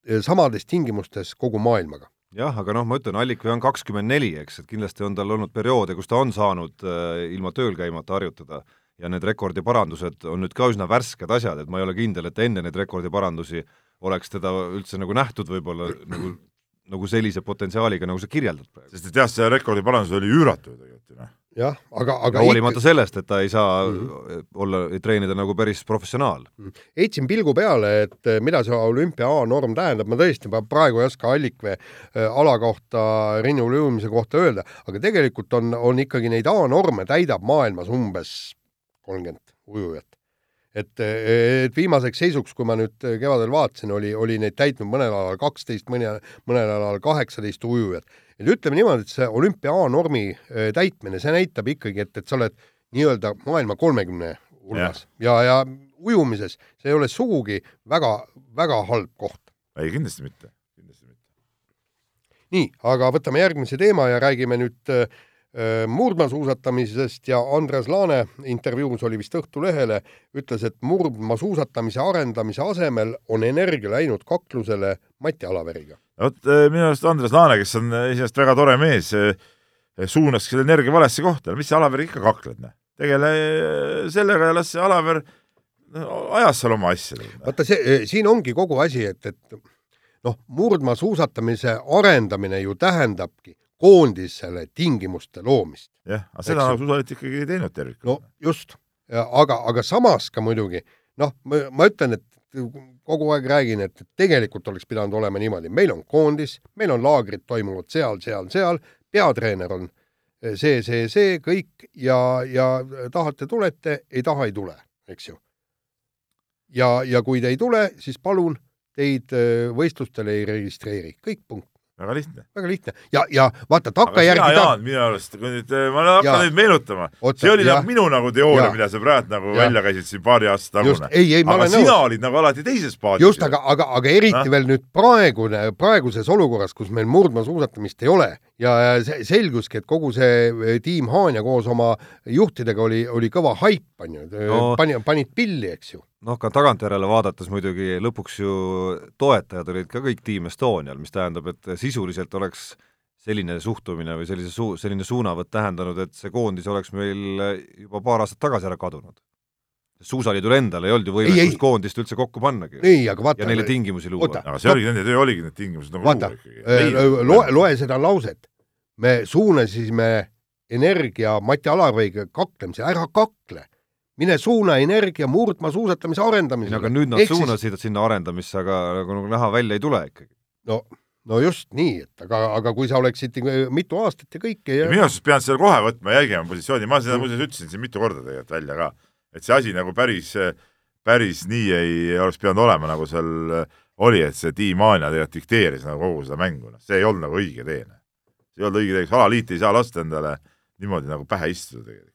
eh, samades tingimustes kogu maailmaga. jah, aga noh, ma ütlen, Allikvee on kakskümmend neli, eks, et kindlasti on tal olnud perioode, kus ta on saanud äh, ilma tööl käimata harjutada ja need rekordiparandused on nüüd ka üsna värsked asjad, et ma ei ole kindel, et enne neid rekordiparandusi oleks teda üldse nagu nähtud võib-olla nagu, nagu sellise potentsiaaliga, nagu sa kirjeldad praegu. sest et jah, see rekordi parandus oli üüratu ju tegelikult ju noh. jah, aga, aga hoolimata sellest, et ta ei saa mm -hmm. olla, treenida nagu päris professionaal. heitsin pilgu peale, et eh, mida see olümpia A-norm tähendab, ma tõesti ma praegu ei oska Allikvee eh, ala kohta, rinnul ujumise kohta öelda, aga tegelikult on, on ikkagi neid A-norme täidab maailmas umbes kolmkümmend ujujat. et, et viimaseks seisuks, kui ma nüüd kevadel vaatasin, oli, oli neid täitnud mõnel alal kaksteist, mõni, mõnel alal kaheksateist ujujat. et ütleme niimoodi, et see olümpia A-normi eh, täitmine, see näitab ikkagi, et, et sa oled nii-öelda maailma kolmekümne hulgas ja, ja ujumises see ei ole sugugi väga, väga halb koht. ei, kindlasti mitte, kindlasti mitte. nii, aga võtame järgmise teema ja räägime nüüd äh, murdmaasuusatamisest ja Andres Laane intervjuus oli vist Õhtulehele, ütles, et murdmaasuusatamise arendamise asemel on energia läinud kaklusele Mati Alaveriga. vot äh, minu arust Andres Laane, kes on iseenesest väga tore mees, suunas selle energia valesse kohta, mis sa Alaveriga ikka kakled, noh. tegele sellega ja las see Alaver ajas seal oma asja. vaata see, siin ongi kogu asi, et, et noh, murdmaasuusatamise arendamine ju tähendabki koondisele tingimuste loomist. jah, aga seda sa oled ikkagi teinud tervikuna. no just, aga, aga samas ka muidugi noh, ma ütlen, et kogu aeg räägin, et tegelikult oleks pidanud olema niimoodi, meil on koondis, meil on laagrid toimuvad seal, seal, seal, peatreener on see, see, see kõik ja, ja tahate, tulete, ei taha, ei tule, eks ju. ja, ja kui te ei tule, siis palun teid äh, võistlustele ei registreeri, kõik punkt väga lihtne. väga lihtne ja, ja vaata takkajärgi. sina, Jaan, minu arust, kui nüüd, äh, ma hakkan nüüd meenutama, see oli ja. nagu minu nagu teooria, mida sa praegu nagu ja. välja käisid siin paari aasta tagune. aga sina nõus. olid nagu alati teises paadis. just, aga, aga, aga eriti no? veel nüüd praegune, praeguses olukorras, kus meil murdmaasuusatamist ei ole ja selguski, et kogu see äh, tiim Haanja koos oma juhtidega oli, oli kõva haip, on ju no., pani, panid pilli, eks ju noh, ka tagantjärele vaadates muidugi lõpuks ju toetajad olid ka kõik Team Estonial, mis tähendab, et sisuliselt oleks selline suhtumine või sellise suu-, selline suunavõtt tähendanud, et see koondis oleks meil juba paar aastat tagasi ära kadunud. suusaliidul endal ei olnud ju võimekust koondist üldse kokku pannagi. ei, aga vaata ja neile tingimusi luua. aga see oligi, nende töö oligi need tingimused nagu vaata, äh, loe, loe seda lauset. me suunasime energia Mati Alavõiga kaklemise, ära kakle mine suuna energia murdma suusatamise arendamisele. aga nüüd nad Ehk suunasid siis... sinna arendamisse, aga nagu, nagu näha välja ei tule ikkagi. no, no just nii, et aga, aga kui sa oleksid mitu aastat ja kõike ja minu arust pead selle kohe võtma jälgima positsiooni, ma seda muuseas ütlesin siin mitu korda tegelikult välja ka, et see asi nagu päris, päris nii ei oleks pidanud olema, nagu seal oli, et see Team Anja tegelikult dikteeris nagu kogu seda mängu, noh, see ei olnud nagu õige tee. Noh. see ei olnud õige tee, alaliit ei saa lasta endale niimoodi nagu pähe istuda tegelikult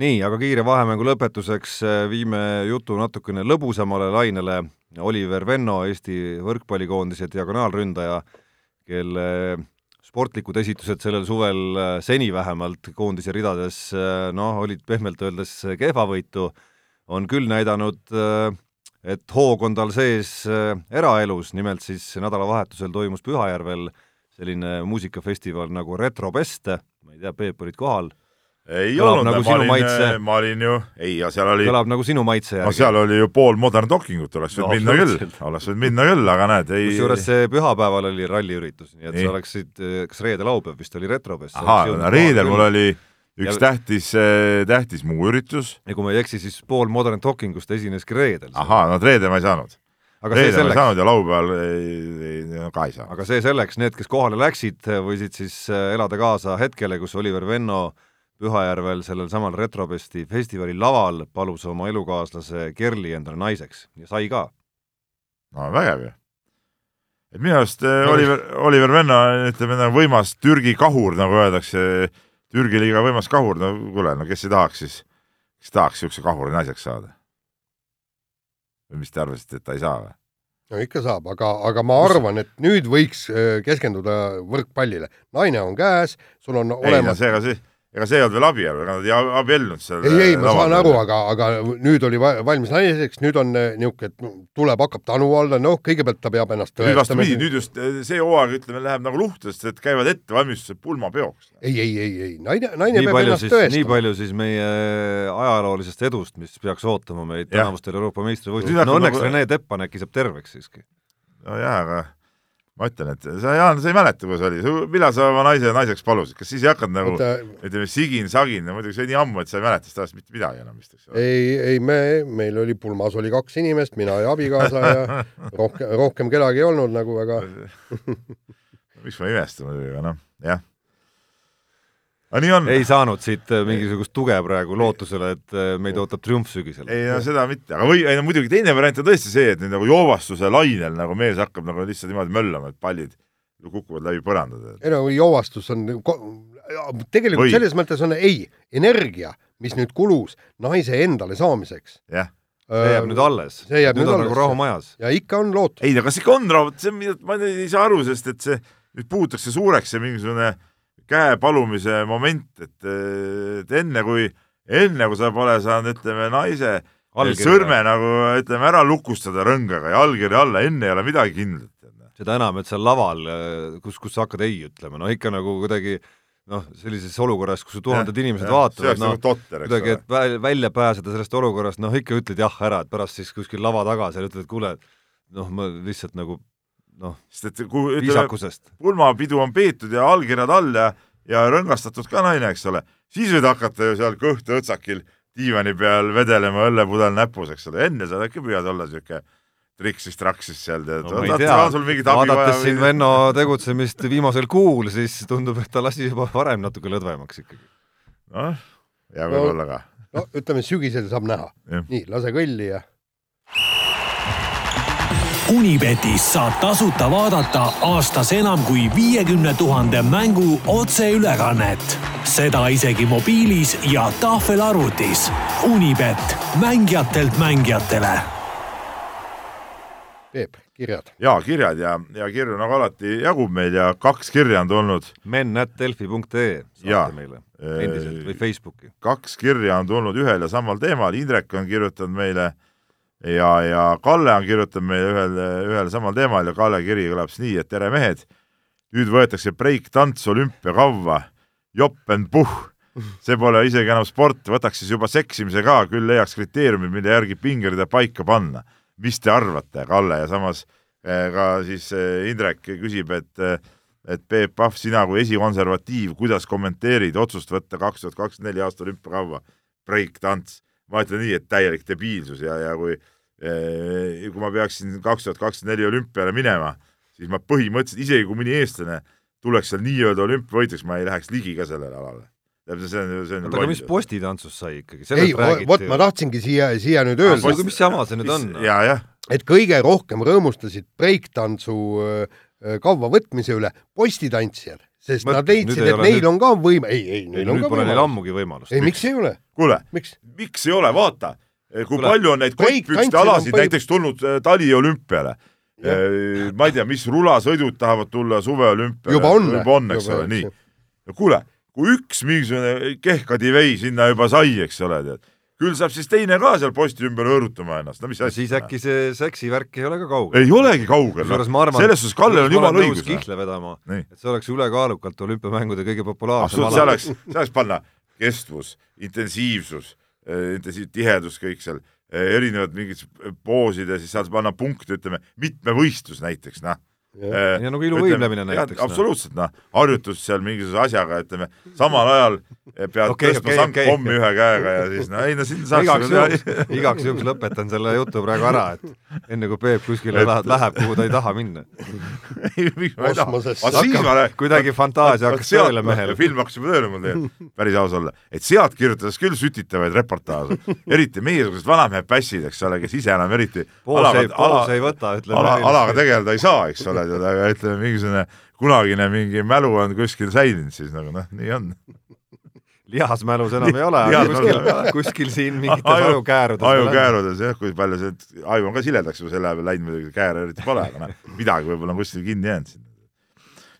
nii, aga kiire vahemängu lõpetuseks äh, viime jutu natukene lõbusamale lainele. Oliver Venno, Eesti võrkpallikoondise diagonaalründaja, kelle sportlikud esitused sellel suvel äh, seni vähemalt koondise ridades äh, noh, olid pehmelt öeldes kehvavõitu, on küll näidanud, et hoog on tal sees eraelus, nimelt siis nädalavahetusel toimus Pühajärvel selline muusikafestival nagu Retrobeste, ma ei tea, Peep olid kohal ei kõlab olnud, nagu ma olin, maitse... ma olin ju, ei, seal oli kõlab nagu sinu maitse järgi. no seal oli ju pool Modern Talkingut, oleks võinud no, minna küll, oleks võinud minna küll, aga näed, ei kusjuures see pühapäeval oli ralliüritus, nii et ei. sa oleksid, kas reede-laupäev vist oli Retrofest? ahaa, reedel mul oli üks ja... tähtis, eh, tähtis muu üritus. ja kui ma ei eksi, siis pool Modern Talkingust esineski reedel. ahaa, no reede ma ei saanud. aga reede see selleks. ma ei saanud ja laupäeval ei, ei, no ka ei saanud. aga see selleks, need, kes kohale läksid, võisid siis eh, elada kaasa hetkele, kus Oliver Venno Pühajärvel sellel samal Retrofesti festivali laval palus oma elukaaslase Kerli endale naiseks ja sai ka. no vägev ju. et minu arust no, eh, Oliver, Oliver Venno, ütleme nagu võimas Türgi kahur, nagu öeldakse, Türgi liiga võimas kahur, no kuule, no kes ei tahaks siis, kes tahaks niisuguse kahuri naiseks saada? või mis te arvasite, et ta ei saa või? no ikka saab, aga, aga ma arvan, et nüüd võiks eh, keskenduda võrkpallile. naine on käes, sul on ei, olemas no, see, ega see ei olnud veel abielu, ega nad ei abiellunud seal. ei, ei, ma saan aru, aga, aga nüüd oli valmis naiseks, nüüd on eh, niisugune, et tuleb, hakkab tanu alla, noh, kõigepealt ta peab ennast nüüd vastupidi, nüüd just eh, see hooaeg, ütleme, läheb nagu luhtedest, et käivad ettevalmistused pulmapeoks. ei, ei, ei, ei, naine, naine nii peab ennast siis, tõestama. nii palju siis meie ajaloolisest edust, mis peaks ootama meid tänavustel Euroopa meistrivõistlustel. no õnneks nagu... Rene Teppan äkki saab terveks siiski. nojah, aga ma ütlen, et sa, Jaan, sa ei mäleta, kus oli, millal sa oma naise naiseks palusid, kas siis ei hakanud nagu Oota, ütleme, sigin-sagin, muidugi see oli nii ammu, et sa ei mäleta sellest mitte midagi enam vist, eks ole? ei, ei me, meil oli pulmas oli kaks inimest, mina ja abikaasa ja rohkem, rohkem kedagi ei olnud nagu väga miks ma imestan muidugi, aga noh, jah. aga on. ei saanud siit äh, mingisugust tuge praegu lootusele, et äh, meid ootab triumf sügisel. ei no seda mitte, aga või, ei no muidugi teine variant on tõesti see, et nüüd nagu joovastuse lainel nagu mees hakkab nagu lihtsalt niimoodi möllama, et pallid kukuvad läbi põrandad. ei no joovastus on, tegelikult või. selles mõttes on ei, energia, mis nüüd kulus naise endale saamiseks. jah see jääb nüüd alles. nüüd on nagu alles. nagu rahu majas. ja ikka on lootus. ei no kas ikka on rahu, see on, ma ei saa aru, sest et see nüüd puhutakse suureks see mingisugune käe palumise moment, et, et enne kui, enne kui sa pole saanud, ütleme, naise allkirja. sõrme nagu ütleme ära lukustada rõngaga ja allkirja alla, enne ei ole midagi kindlat. seda enam, et seal laval, kus, kus sa hakkad ei ütlema, no ikka nagu kuidagi noh, sellises olukorras, kus tuhanded inimesed vaatavad, noh, nagu kuidagi, et välja pääseda sellest olukorrast, noh, ikka ütled jah ära, et pärast siis kuskil lava taga seal ütled, et kuule, noh, ma lihtsalt nagu noh, sest et kui ütleme, pulmapidu on peetud ja allkirjad all ja, ja rõngastatud ka naine, eks ole, siis võid hakata ju seal kõht õõtsakil diivani peal vedelema õllepudel näpus, eks ole, enne sa äkki püüad olla siuke triksis-traksis seal tead no,. vaadates siin Venno tegutsemist viimasel kuul, siis tundub, et ta lasi juba varem natuke lõdvemaks ikkagi. noh, hea võib-olla ka. no ütleme, sügisel saab näha. nii, lase kõlli ja Unibetis saab tasuta vaadata aastas enam kui viiekümne tuhande mängu otseülekannet. seda isegi mobiilis ja tahvelarvutis. Unibet, mängijatelt mängijatele. Peep, kirjad? jaa, kirjad ja, ja kirju nagu alati jagub meil ja kaks kirja on tulnud. men.delfi.ee saate meile endiselt või Facebooki. kaks kirja on tulnud ühel ja samal teemal, Indrek on kirjutanud meile ja, ja Kalle on kirjutanud meile ühel, ühel samal teemal ja Kalle kiri kõlab siis nii, et tere mehed, nüüd võetakse breik-tants olümpiakavva, joppen-puh, see pole isegi enam sport, võtaks siis juba seksimise ka, küll leiaks kriteeriumid, mille järgi pingerida paika panna. mis te arvate, Kalle, ja samas eh, ka siis eh, Indrek küsib, et eh, et Peep Pahv, sina kui esikonservatiiv, kuidas kommenteerid otsust võtta kaks tuhat kakskümmend neli aasta olümpiakavva? Breik-tants? Ma ütlen nii, et täielik debiilsus ja, ja kui Eh, kui ma peaksin kaks tuhat kakskümmend neli olümpiale minema, siis ma põhimõtteliselt, isegi kui mõni eestlane tuleks seal nii-öelda olümpiavõitjaks, ma ei läheks ligi ka sellele alale. täpselt see on, see on oota, aga mis postitantsust sai ikkagi? ei, vot ma tahtsingi siia, siia nüüd öelda ah,. mis jama see nüüd on? ja, et kõige rohkem rõõmustasid breiktantsu kavva võtmise üle postitantsijad, sest Mõt, nad leidsid, et neil nüüd... on ka võim-, ei, ei, neil on ka võimalus. neil ammugi võimalust. ei, miks ei ole? kuule, miks? miks ei ole, vaata kui Kule, palju on neid kottpükste alasid palju... näiteks tulnud äh, taliolümpiale. Äh, ma ei tea, mis rulasõidud tahavad tulla suveolümpiale. juba on. juba on, eks ole, nii. kuule, kui üks mingisugune kehkadivei sinna juba sai, eks ole, tead, küll saab siis teine ka seal posti ümber hõõrutama ennast, no mis asja. siis äkki see seksivärk ei ole ka kaugel. ei olegi kaugel, no. selles suhtes Kallel on jumala õigus. kihla vedama, et see oleks ülekaalukalt olümpiamängude kõige populaarsem ala. see oleks, see oleks panna kestvus, intensiivsus intensiivne tihedus, kõik seal, äh, erinevad mingid poosid ja siis saad panna punkte, ütleme, mitmevõistlus näiteks, noh ja, ja nagu iluvõimlemine näiteks. Noh. absoluutselt, noh, harjutus seal mingisuguse asjaga, ütleme, samal ajal pead okay, tõstma okay, sangpommi okay. ühe käega ja siis no ei no siin saaks igaks juhuks, igaks juhuks lõpetan selle jutu praegu ära, et enne kui Peep kuskile et... läheb, kuhu ta ei taha minna. kuidagi fantaasia hakkas tööle mehel. film hakkas juba tööle mul tegelikult, päris aus olla. et sealt kirjutades küll sütitavaid reportaaže, eriti meiesugused vanamehed pässid, eks ole, kes ise enam eriti alaga, ala, ei võta, ala, alaga tegeleda ei saa, eks ole, aga ütleme, mingisugune kunagine mingi mälu on kuskil säilinud, siis nagu noh, nii on lihasmälus enam ei ole, aga kuskil, kuskil siin mingites ajukäärudes. ajukäärudes jah, kui palju see, aju on ka siledaks ju selle peale läinud muidugi, kääre eriti pole, aga noh, midagi võib-olla on kuskil kinni jäänud.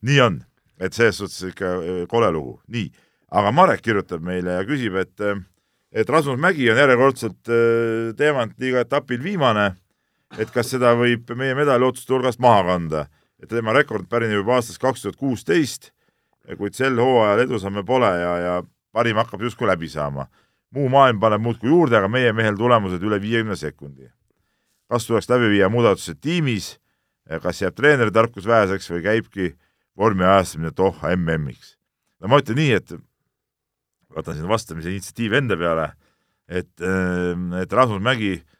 nii on, et selles suhtes ikka kole lugu, nii, aga Marek kirjutab meile ja küsib, et et Rasmus Mägi on järjekordselt teemantliiga etapil viimane, et kas seda võib meie medaliotsuste hulgast maha kanda, et tema rekord pärineb juba aastast kaks tuhat kuusteist, kuid sel hooajal edusamme pole ja, ja parim hakkab justkui läbi saama. muu maailm paneb muudkui juurde, aga meie mehel tulemused üle viiekümne sekundi. kas tuleks läbi viia muudatused tiimis, kas jääb treeneri tarkus väheseks või käibki vormi ajastamine tohha MM-iks? no ma ütlen nii, et võtan siin vastamise initsiatiivi enda peale, et, et Rasmus Mägi äh,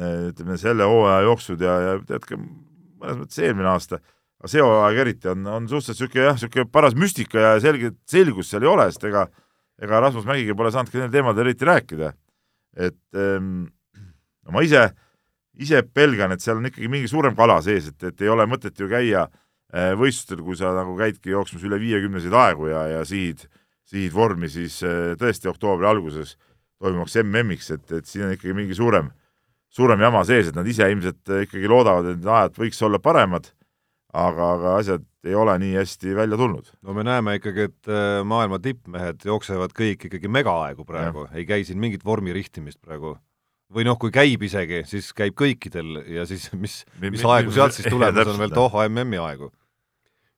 ütleme selle hooaja jooksul ja, ja teadke, mõnes mõttes eelmine aasta, aga see hooaeg eriti on, on suhteliselt niisugune jah, niisugune paras müstika ja selge, selgust seal ei ole, sest ega ega Rasmus Mägiga pole saanudki nendel teemadel eriti rääkida. et ähm, no ma ise, ise pelgan, et seal on ikkagi mingi suurem kala sees, et, et ei ole mõtet ju käia äh, võistlustel, kui sa nagu käidki jooksmas üle viiekümneseid aegu ja, ja sihid, sihid vormi siis äh, tõesti oktoobri alguses toimuvaks MM-iks, et, et siin on ikkagi mingi suurem, suurem jama sees, et nad ise ilmselt ikkagi loodavad, et need ajad võiks olla paremad, aga, aga asjad ei ole nii hästi välja tulnud. no me näeme ikkagi, et äh, maailma tippmehed jooksevad kõik ikkagi megaaegu praegu, ei käi siin mingit vormi rihtimist praegu. või noh, kui käib isegi, siis käib kõikidel ja siis mis, mis aegu sealt siis tulemas on veel Doha MM-i aegu.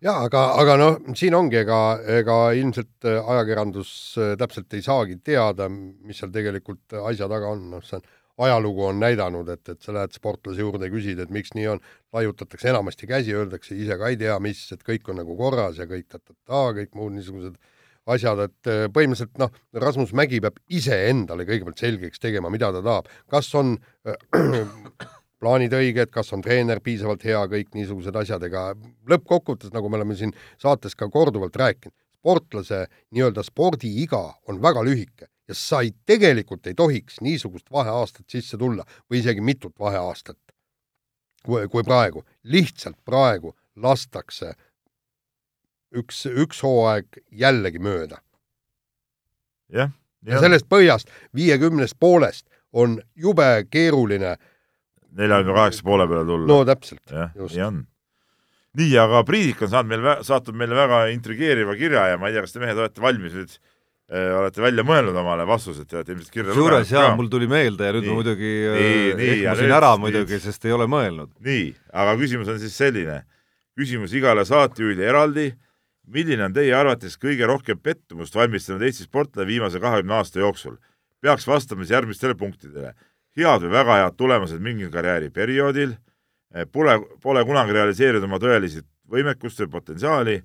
Jaa, aga, aga noh, siin ongi, ega, ega ilmselt äh, ajakirjandus äh, täpselt ei saagi teada, mis seal tegelikult asja taga on, noh, see on ajalugu on näidanud, et, et sa lähed sportlase juurde küsid, et miks nii on, laiutatakse enamasti käsi, öeldakse ise ka ei tea, mis, et kõik on nagu korras ja kõik ta-ta-ta, kõik muud niisugused asjad, et äh, põhimõtteliselt noh, Rasmus Mägi peab iseendale kõigepealt selgeks tegema, mida ta tahab, kas on äh, plaanid õiged, kas on treener piisavalt hea, kõik niisugused asjad, ega lõppkokkuvõttes, nagu me oleme siin saates ka korduvalt rääkinud, sportlase nii-öelda spordiiga on väga lühike ja sa ei, tegelikult ei tohiks niisugust vaheaastat sisse tulla või isegi mitut vaheaastat kui, kui praegu. lihtsalt praegu lastakse üks, üks hooaeg jällegi mööda. jah. ja sellest põhjast, viiekümnest poolest on jube keeruline neljakümne kaheksa poole peale tulla. no täpselt. jah, nii on. nii, aga Priidik on saanud meil, saatnud meile väga intrigeeriva kirja ja ma ei tea, kas te mehed olete valmis nüüd olete välja mõelnud omale vastused, te olete ilmselt kirja lugenud. kusjuures jaa, mul tuli meelde ja nüüd nii, ma muidugi äh, ehmasin ära muidugi, sest ei ole mõelnud. nii, aga küsimus on siis selline, küsimus igale saatejuhile eraldi, milline on teie arvates kõige rohkem pettumust valmistanud Eesti sportlane viimase kahekümne aasta jooksul? peaks vastama siis järgmistele punktidele. head või väga head tulemused mingil karjääriperioodil, äh, pole, pole kunagi realiseerinud oma tõelisi võimekust või potentsiaali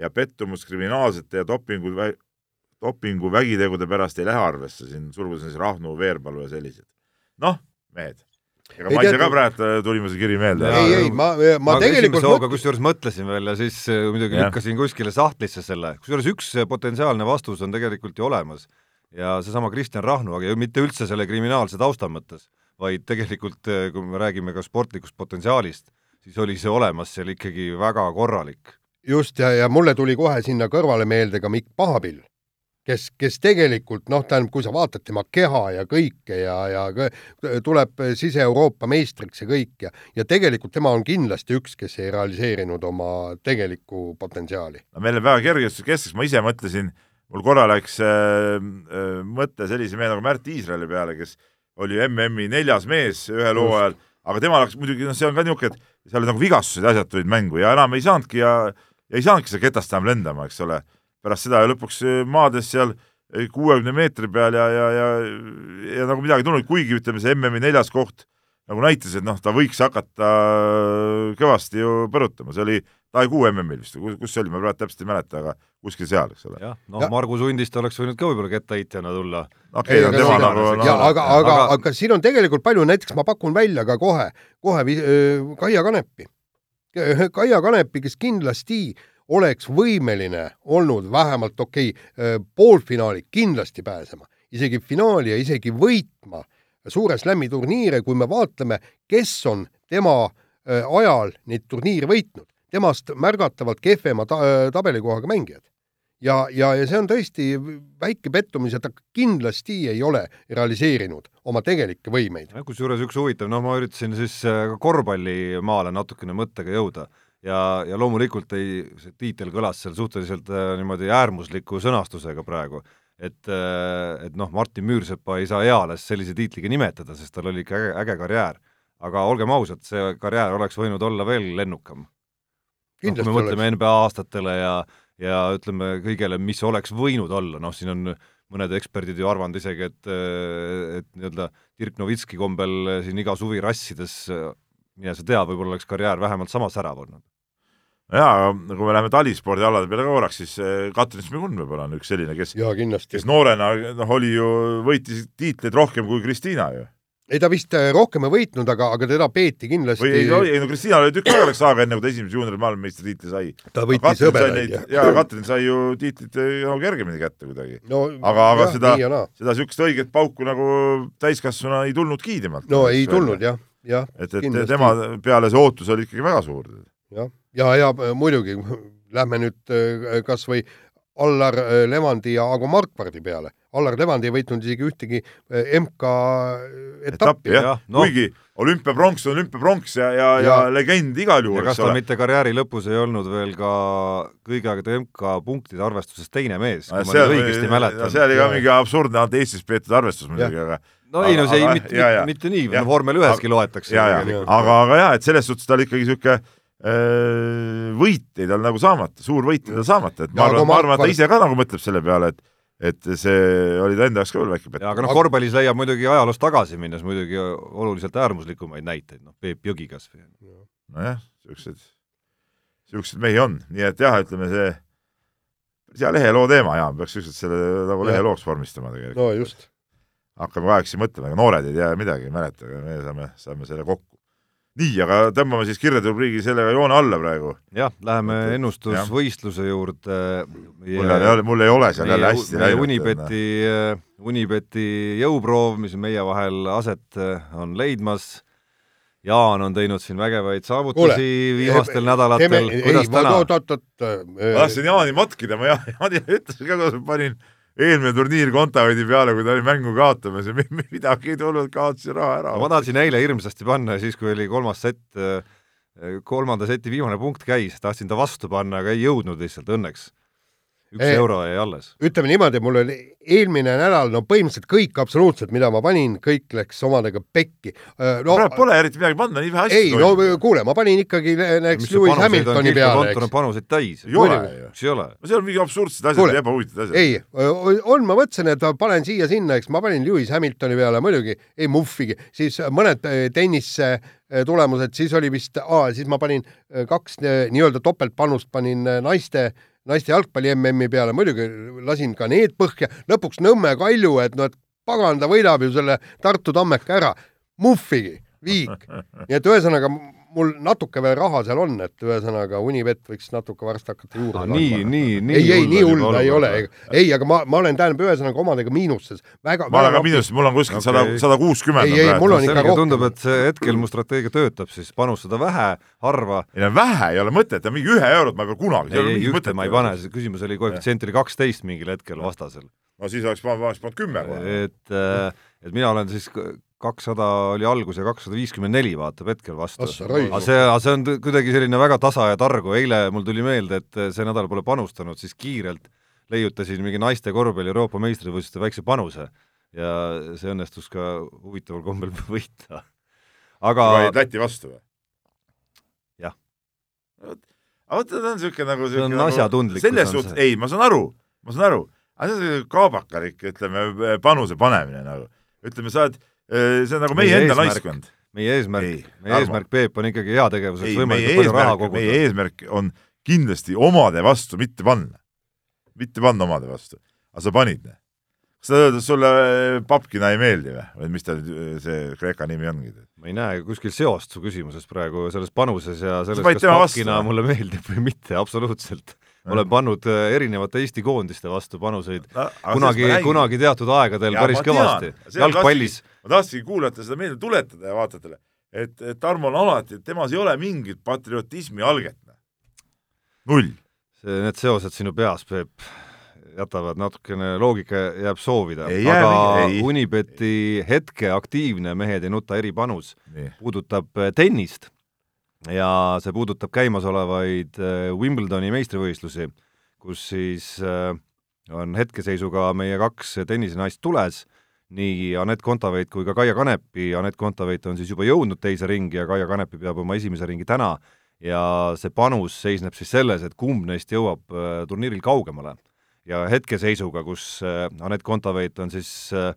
ja pettumus kriminaalsete ja dopingu dopingu vägitegude pärast ei lähe arvesse, siin sulgudes on siis Rahnu, Veerpalu ja sellised. noh, mehed, ega ma ise ka praegu tuli mul see kiri meelde. ei, ei, ma, ma, ma tegelikult mõt... kusjuures mõtlesin veel ja siis äh, muidugi lükkasin kuskile sahtlisse selle, kusjuures üks äh, potentsiaalne vastus on tegelikult ju olemas ja seesama Kristjan Rahnu, aga mitte üldse selle kriminaalse tausta mõttes, vaid tegelikult, äh, kui me räägime ka sportlikust potentsiaalist, siis oli see olemas seal ikkagi väga korralik. just, ja, ja mulle tuli kohe sinna kõrvale meelde ka Mikk Pahapill kes, kes tegelikult noh, tähendab, kui sa vaatad tema keha ja kõike ja, ja tuleb sise-Euroopa meistriks ja kõik ja, ja tegelikult tema on kindlasti üks, kes ei realiseerinud oma tegelikku potentsiaali. no meil on väga kergejõustuse keskeks, ma ise mõtlesin, mul korra läks äh, äh, mõte sellise mehe nagu Märt Iisraeli peale, kes oli MM-i neljas mees ühel hooajal, aga temal läks muidugi, noh, see on ka niisugune, et seal nagu vigastused ja asjad tulid mängu ja enam ei saanudki ja, ja ei saanudki seda ketast enam lendama, eks ole pärast seda ja lõpuks eh, maades seal eh, kuuekümne meetri peal ja, ja, ja, ja nagu midagi ei tulnud, kuigi ütleme, see MM-i neljas koht nagu näitas, et noh, ta võiks hakata kõvasti ju põrutama, see oli Taigu MM-il vist kus see oli, ma praegu täpselt ei mäleta, aga kuskil seal, eks ole. jah, noh ja., Margus Hundist oleks võinud ka võib-olla kettaheitjana tulla. okei okay,, tema nagu no, aga, aga, aga, aga siin on tegelikult palju, näiteks ma pakun välja ka kohe, kohe äh, Kaia Kanepi. Kaia Kanepi, kes kindlasti äh, oleks võimeline olnud vähemalt okei okay,, poolfinaali kindlasti pääsema, isegi finaali ja isegi võitma suure slam'i turniire, kui me vaatleme, kes on tema ajal neid turniire võitnud, temast märgatavalt kehvema ta tabelikohaga mängijad. ja, ja, ja see on tõesti väike pettumus ja ta kindlasti ei ole realiseerinud oma tegelikke võimeid. kusjuures üks huvitav, noh, ma üritasin siis korvpallimaale natukene mõttega jõuda ja, ja loomulikult ei, see tiitel kõlas seal suhteliselt äh, niimoodi äärmusliku sõnastusega praegu, et äh,, et noh, Martin Müürsepa ei saa eales sellise tiitliga nimetada, sest tal oli ikka äge, äge karjäär. aga olgem ausad, see karjäär oleks võinud olla veel lennukam. No, kui me mõtleme NBA aastatele ja, ja ütleme kõigele, mis oleks võinud olla, noh, siin on mõned eksperdid ju arvanud isegi, et, et nii-öelda Dirk Novitski kombel siin iga suvi rassides mine sa tea, võib-olla oleks karjäär vähemalt sama särav olnud jaa, aga kui me läheme talispordialade peale korraks, siis eh, Katrin Smigun võib-olla on üks selline, kes, kes noorena noh, oli ju, võitis tiitleid rohkem kui Kristiina ju. ei ta vist eh, rohkem ei võitnud, aga, aga teda peeti kindlasti või ei, no, ei no Kristiinal oli tükk aega läks aega, enne kui ta esimese juuniori maailmameistritiitli sai. ta võitis hõbedaid. jaa, Katrin sai ju tiitlit eh, nagu kergemini kätte kuidagi no,. aga, aga jah, seda, seda niisugust õiget pauku nagu täiskasvanuna ei tulnudki temalt. no ei tulnud jah. Et, et kindlasti. tema peale see ootus oli ikkagi väga suur. jah ja, ja muidugi lähme nüüd äh, kas või Allar Levandi ja Ago Markvardi peale. Allar Levandi ei võitnud isegi ühtegi MK etappi, etappi. jah ja, no. kuigi olümpiapronks on olümpiapronks ja, ja, ja, ja legend igal juhul. ja kas ta mitte karjääri lõpus ei olnud veel ka kõigi aegade MK punktide arvestuses teine mees, kui ma nüüd õigesti mäletan. see oli ka mingi absurdne Eestis peetud arvestus muidugi, aga no ei no see ei, mitte, mitte, mitte nii, vormel üheski loetakse. aga, aga jah, et selles suhtes ta oli ikkagi niisugune võit jäi tal nagu saamata, suur võit jäi tal saamata, et ma arvan, ma arvan, et ta ise ka nagu mõtleb selle peale, et et see oli ta enda jaoks ka veel väike pett. aga noh, korvpallis leiab muidugi ajaloos tagasi minnes muidugi oluliselt äärmuslikumaid näiteid, noh, Peep Jõgi kas või. nojah, siuksed, siukseid mehi on, nii et jah, ütleme see, hea leheloo teema ja peaks siukseid selle nagu lehelooks vormistama tegelikult. no just. hakkame siin mõtlema, ega noored ei tea midagi, ei mäleta, aga me saame, saame selle kokku nii, aga tõmbame siis kirjade rubriigi sellega joone alla praegu. jah, läheme ennustusvõistluse juurde. mul ei ole, mul ei ole seal jälle hästi läinud. Unibeti, Unibeti jõuproov, mis meie vahel aset on leidmas. Jaan on teinud siin vägevaid saavutusi Kuule, viimastel e, nädalatel, kuidas ei, täna? ma tahtsin Jaani matkida, ma Jaani ütlesin ka, kuidas ma panin eelmine turniir Kontaveidi peale, kui ta oli mängu kaotamas ja midagi ei tulnud, kaotasin raha ära. ma tahtsin eile hirmsasti panna ja siis, kui oli kolmas sett, kolmanda seti viimane punkt käis, tahtsin ta vastu panna, aga ei jõudnud lihtsalt õnneks üks ei, euro jäi alles. ütleme niimoodi, mul oli eelmine nädal no põhimõtteliselt kõik absoluutselt, mida ma panin, kõik läks omadega pekki no,. Pole eriti midagi panna, nii vähe asju. ei, no kuule, ma panin ikkagi näiteks Lewis Hamiltoni peale, eks. panuseid täis. ei ole ju. mis ei ole? no seal on mingi absurdsed asjad, ebahuvitavad asjad. ei, on, ma mõtlesin, et panen siia-sinna, eks ma panin Lewis Hamiltoni peale muidugi, ei muhvigi, siis mõned äh, tennise äh, tulemused, siis oli vist, siis ma panin äh, kaks nii-öelda topeltpanust panin naiste naiste jalgpalli MM-i peale, muidugi lasin ka need põhja, lõpuks Nõmme Kalju, et no et pagan, ta võidab ju selle Tartu Tammeka ära. muhvigi, viik. nii et ühesõnaga mul natuke veel raha seal on, et ühesõnaga Unibet võiks natuke varsti hakata juurde ah, nii, nii, nii ei, ei, nii hull ta ei ole, ei, aga ma, ma olen, tähendab, ühesõnaga omadega miinuses. väga, ma olen ka miinuses, mul on kuskil sada sada kuuskümmend. ei, ei, mul on ikka rohkem. tundub, et see hetkel mu strateegia töötab, siis panustada vähe, harva. ei no vähe ei ole mõtet, mingi ühe eurot ma ei pane kunagi. ei, ei, ühte ma ei pane, see küsimus oli koefitsient oli kaksteist mingil hetkel vastasel. no siis oleks, ma oleks pannud kümme kohe. et, äh, et mina olen siis kakssada oli algus ja kakssada viiskümmend neli vaatab hetkel vastu. aga see, see on kuidagi selline väga tasa ja targu, eile mul tuli meelde, et see nädal pole panustanud, siis kiirelt leiutasin mingi naiste korvpalli Euroopa meistrivõistluste väikse panuse ja see õnnestus ka huvitaval kombel võita. aga olid Läti vastu või? jah. aga vot ta on niisugune nagu see on nagu, asjatundlikkus selles suhtes, ei, ma saan aru, ma saan aru, aga see on kaabakalik, ütleme, panuse panemine nagu. ütleme, sa oled Äh, see on nagu meie, meie enda naiskond. meie eesmärk, meie eesmärk, Peep, on ikkagi heategevuseks võimalikult palju raha koguda. meie eesmärk on kindlasti omade vastu mitte panna, mitte panna omade vastu. aga sa panid kas sa öeld, et sulle äh, Papkina ei meeldi või, või mis ta äh, see Kreeka nimi ongi? ma ei näe kuskil seost su küsimuses praegu selles panuses ja selles, kas Papkina vastu, mulle meeldib või mitte, absoluutselt olen pannud äh, erinevate Eesti koondiste vastu panuseid no, kunagi, kunagi teatud aegadel ja, päris kõvasti. jalgpallis. ma tahtsingi kuulajatele seda meelde tuletada ja vaatajatele, et, et Tarmol alati, et temas ei ole mingit patriotismi alget. null. need seosed sinu peas, Peep, jätavad natukene, loogika jääb soovida, aga Unibeti hetke aktiivne Mehed ei nuta eripanus puudutab äh, tennist ja see puudutab käimasolevaid äh, Wimbledoni meistrivõistlusi, kus siis äh, on hetkeseisuga meie kaks tennisenaist tules, nii Anett Kontaveit kui ka Kaia Kanepi, Anett Kontaveit on siis juba jõudnud teise ringi ja Kaia Kanepi peab oma esimese ringi täna ja see panus seisneb siis selles, et kumb neist jõuab äh, turniiril kaugemale. ja hetkeseisuga, kus Anett Kontaveit on siis äh,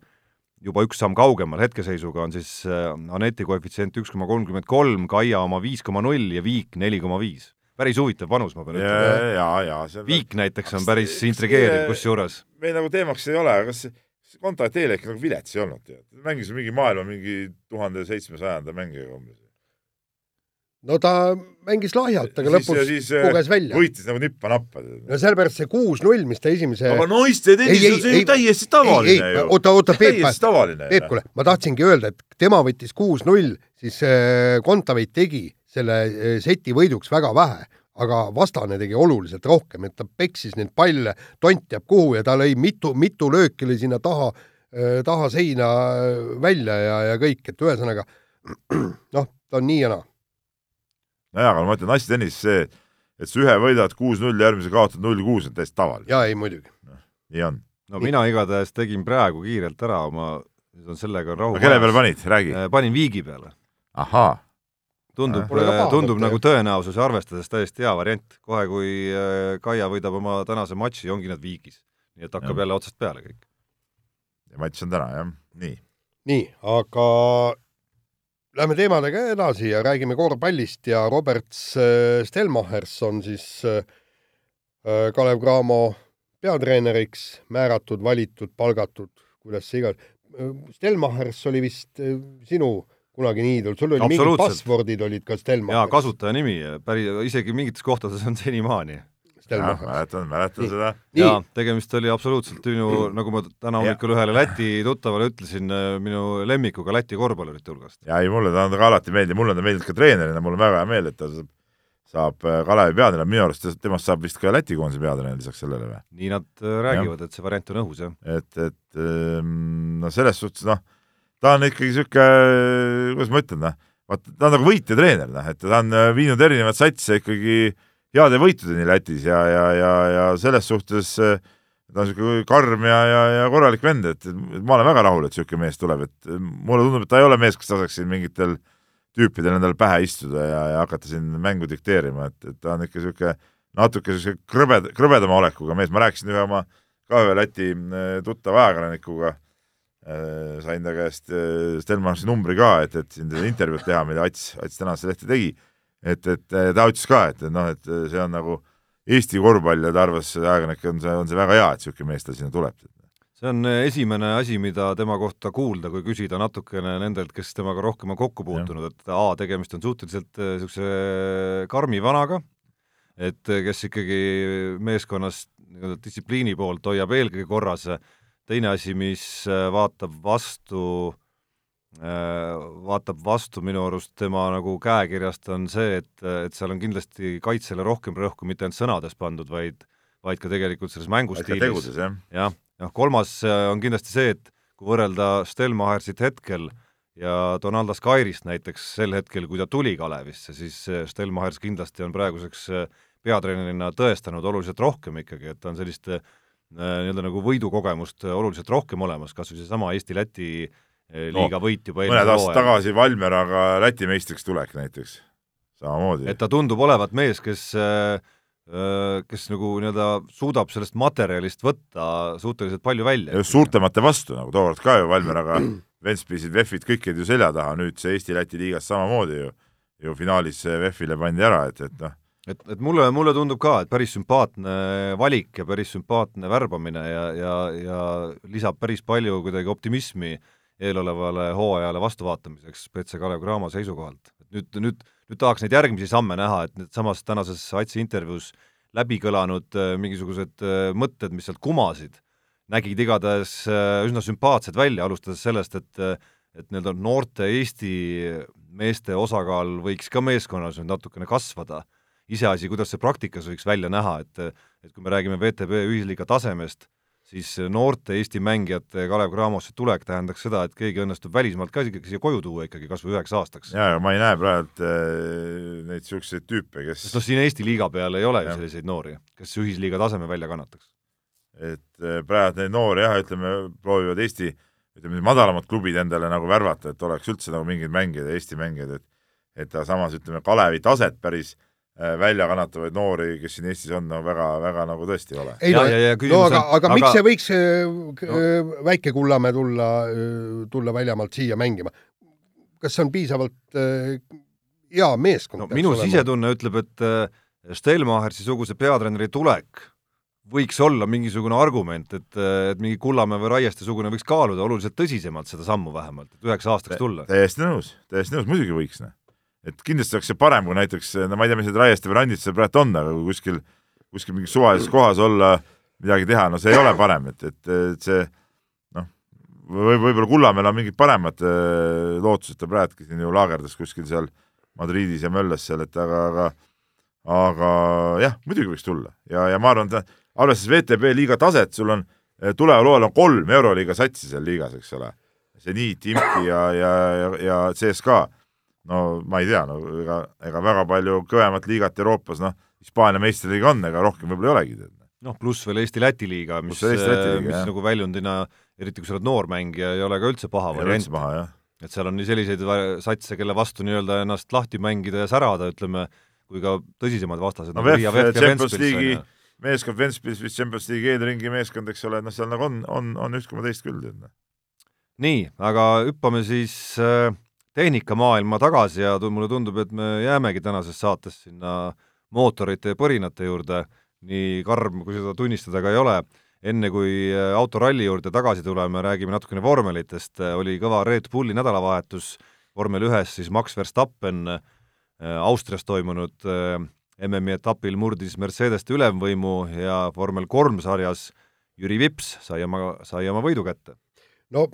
juba üks samm kaugemal, hetkeseisuga on siis äh, Aneti koefitsient üks koma kolmkümmend kolm, Kaia oma viis koma null ja Viik neli koma viis. päris huvitav panus, ma pean ütlema. ja, ja, ja. Viik näiteks on päris intrigeeriv kusjuures. meil nagu teemaks ei ole, kas kontaakt eile ikka nagu vilets ei olnud, mängis mingi maailma mingi tuhande seitsmesajanda mängijaga umbes no ta mängis lahjalt, aga lõpus siis, äh, puges välja. võitis nagu nippa-nappa. no sellepärast see kuus-null, mis ta esimese aga naiste tennis on see ju täiesti tavaline ju. oota, oota, Peep, Peep, kuule, ma tahtsingi öelda, et tema võttis kuus-null, siis äh, Kontaveit tegi selle äh, seti võiduks väga vähe, aga vastane tegi oluliselt rohkem, et ta peksis neid palle, tont teab kuhu ja ta lõi mitu, mitu lööki lõi sinna taha, taha seina välja ja, ja kõik, et ühesõnaga noh, ta on nii ja naa. Nojah, aga ma ütlen, naistennis see, et sa ühe võidad kuus-null, järgmise kaotad null-kuus, on täiesti tavaline. jaa, ei muidugi no,. nii on. no mina igatahes tegin praegu kiirelt ära oma, nüüd on sellega rahu. kelle peale panid, räägi. panin viigi peale. ahaa tundub, tundub nagu tõenäosuse arvestades täiesti hea variant. kohe, kui Kaia võidab oma tänase matši, ongi nad viigis. nii et hakkab ja. jälle otsast peale kõik. ja matš on täna, jah, nii. nii, aga lähme teemadega edasi ja räägime korvpallist ja Robert Stelmachers on siis Kalev Cramo peatreeneriks määratud, valitud, palgatud, kuidas see igal-. Stelmachers oli vist sinu kunagine iidol, sul oli mingid passwordid olid ka Stelmachers? jaa, kasutajanimi, päris, isegi mingites kohtades on senimaani. Mäletan, mäletan seda. jaa, tegemist oli absoluutselt minu, nagu ma täna hommikul ühele Läti tuttavale ütlesin, minu lemmikuga Läti korvpallurite hulgast. jaa, ei mulle ta on ka alati meeldinud, mulle ta meeldib ka treenerina, mul on väga hea meel, et ta saab Kalevi peatreener, minu arust temast saab vist ka Läti koondise peatreener lisaks sellele või? nii nad räägivad, et see variant on õhus, jah. et, et no selles suhtes noh ta on ikkagi niisugune, kuidas ma ütlen, noh, vaata, ta on nagu võitja treener, noh, et ta on äh, viinud erinevaid satse ikkagi heade võitudeni Lätis ja, ja, ja, ja selles suhtes äh, ta on niisugune karm ja, ja, ja korralik vend, et ma olen väga rahul, et niisugune mees tuleb, et mulle tundub, et ta ei ole mees, kes laseks siin mingitel tüüpidel endale pähe istuda ja, ja hakata siin mängu dikteerima, et, et ta on ikka niisugune natuke niisuguse krõbed, krõbedama olekuga mees, ma rääkisin ühe oma ka ühe Läti äh, tuttava ajakirjanikuga, Äh, sain ta käest Stelmansi numbri ka, et, et siin intervjuud teha, mida Ats, Ats tänasel lehte tegi. Et, et ta ütles ka, et, et noh, et see on nagu Eesti korvpall ja ta arvas, ajakirjanik on see, on see väga hea, et niisugune mees tal sinna tuleb. see on esimene asi, mida tema kohta kuulda, kui küsida natukene nendelt, kes temaga rohkem on kokku puutunud, et A, tegemist on suhteliselt niisuguse äh, karmi vanaga, et kes ikkagi meeskonnas nii-öelda distsipliini poolt hoiab eelkõige korras teine asi, mis äh, vaatab vastu, äh, vaatab vastu minu arust tema nagu käekirjast, on see, et, et seal on kindlasti kaitsele rohkem rõhku mitte ainult sõnades pandud, vaid vaid ka tegelikult selles mängustiilis. jah. jah, noh kolmas äh, on kindlasti see, et kui võrrelda Stelmachersit hetkel ja Donaldas Kairist näiteks sel hetkel, kui ta tuli Kalevisse, siis Stelmachers kindlasti on praeguseks peatreenerina tõestanud oluliselt rohkem ikkagi, et ta on sellist äh, Äh, nii-öelda nagu võidukogemust äh, oluliselt rohkem olemas, kas või seesama Eesti-Läti äh, liiga no, võit juba mõned aastad tagasi Valmieraga Läti meistriks tulek näiteks, samamoodi. et ta tundub olevat mees, kes kes nagu nii-öelda suudab sellest materjalist võtta suhteliselt palju välja. just suurtemate vastu, nagu tookord ka ju Valmieraga Ventspisid, VEF-id, kõik jäid ju selja taha, nüüd see Eesti-Läti liigas samamoodi ju, ju finaalis VEF-ile pandi ära, et, et noh, et, et mulle, mulle tundub ka, et päris sümpaatne valik ja päris sümpaatne värbamine ja, ja, ja lisab päris palju kuidagi optimismi eelolevale hooajale vastuvaatamiseks BC Kalev Cramo seisukohalt. nüüd, nüüd, nüüd tahaks neid järgmisi samme näha, et needsamas tänases Atsi intervjuus läbi kõlanud äh, mingisugused äh, mõtted, mis sealt kumasid, nägid igatahes äh, üsna sümpaatsed välja, alustades sellest, et et nii-öelda noorte Eesti meeste osakaal võiks ka meeskonnas nüüd natukene kasvada iseasi, kuidas see praktikas võiks välja näha, et et kui me räägime VTB ühisliiga tasemest, siis noorte Eesti mängijate Kalev Cramosse tulek tähendaks seda, et keegi õnnestub välismaalt ka ikkagi siia koju tuua ikkagi kas või üheks aastaks. jaa, aga ma ei näe praegu äh, neid niisuguseid tüüpe, kes sest noh, siin Eesti liiga peal ei ole ju selliseid noori, kes ühisliiga taseme välja kannataks. et äh, praegu neid noori jah, ütleme, proovivad Eesti ütleme, madalamad klubid endale nagu värvata, et oleks üldse nagu mingeid mängijaid, Eesti mängijaid, et et samas ütleme, Kalevi taset päris Äh, väljakannatavaid noori, kes siin Eestis on, no väga, väga nagu tõesti ei ole. ei no, no aga, aga, aga miks see võiks äh, no. Äh, väike Kullamäe tulla, tulla väljamaalt siia mängima? kas see on piisavalt hea meeskond no,? minu olema? sisetunne ütleb, et Stelmachersi-suguse peatreeneri tulek võiks olla mingisugune argument, et, et mingi Kullamäe või Raieste-sugune võiks kaaluda oluliselt tõsisemalt seda sammu vähemalt, et üheks aastaks tulla. täiesti nõus, täiesti nõus, muidugi võiks, noh et kindlasti oleks see parem, kui näiteks, no ma ei tea, mis need Raieste või Randid seal praegu on, aga kui kuskil, kuskil mingis suvalises kohas olla, midagi teha, no see ei ole parem, et, et, et see noh, või võib-olla Kullamäel on mingid paremad äh, lootused, ta praegugi siin ju laagerdas kuskil seal Madridis ja möllas seal, et aga, aga aga jah, muidugi võiks tulla ja, ja ma arvan, et arvestades VTB liiga taset, sul on eh, tuleval hooajal on kolm Euroliiga satsi seal liigas, eks ole. seniit, Imki ja, ja, ja, ja CSKA. No ma ei tea, no ega, ega väga palju kõvemat liigat Euroopas, noh, Hispaania meistriliiga on, ega rohkem võib-olla ei olegi. noh, pluss veel Eesti-Läti liiga, mis, mis jah. nagu väljundina, eriti kui sa oled noor mängija, ei ole ka üldse paha variant. et seal on nii selliseid satse, kelle vastu nii-öelda ennast lahti mängida ja särada, ütleme, kui ka tõsisemad vastased. no VEF, Champions League'i meeskond, Ventspils vist Champions League'i eelringi meeskond, eks ole, noh, seal nagu on, on, on üht koma teist küll. Noh. nii, aga hüppame siis äh, tehnikamaailma tagasi ja mulle tundub, et me jäämegi tänases saates sinna mootorite ja põrinate juurde, nii karm, kui seda tunnistada ka ei ole. enne kui äh, autoralli juurde tagasi tuleme, räägime natukene vormelitest, oli kõva Red Bulli nädalavahetus, vormel ühes siis Max Verstappen äh, Austrias toimunud MM-i etapil murdis Mercedeste ülemvõimu ja vormel kolm sarjas Jüri Vips sai oma, sai oma võidu kätte. no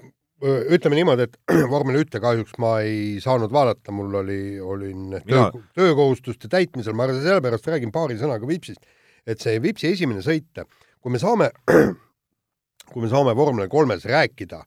ütleme niimoodi, et vormel ühte kahjuks ma ei saanud vaadata, mul oli, olin töö, töökohustuste täitmisel, ma sellepärast räägin paari sõnaga Vipsist, et see Vipsi esimene sõit, kui me saame, kui me saame vormel kolmes rääkida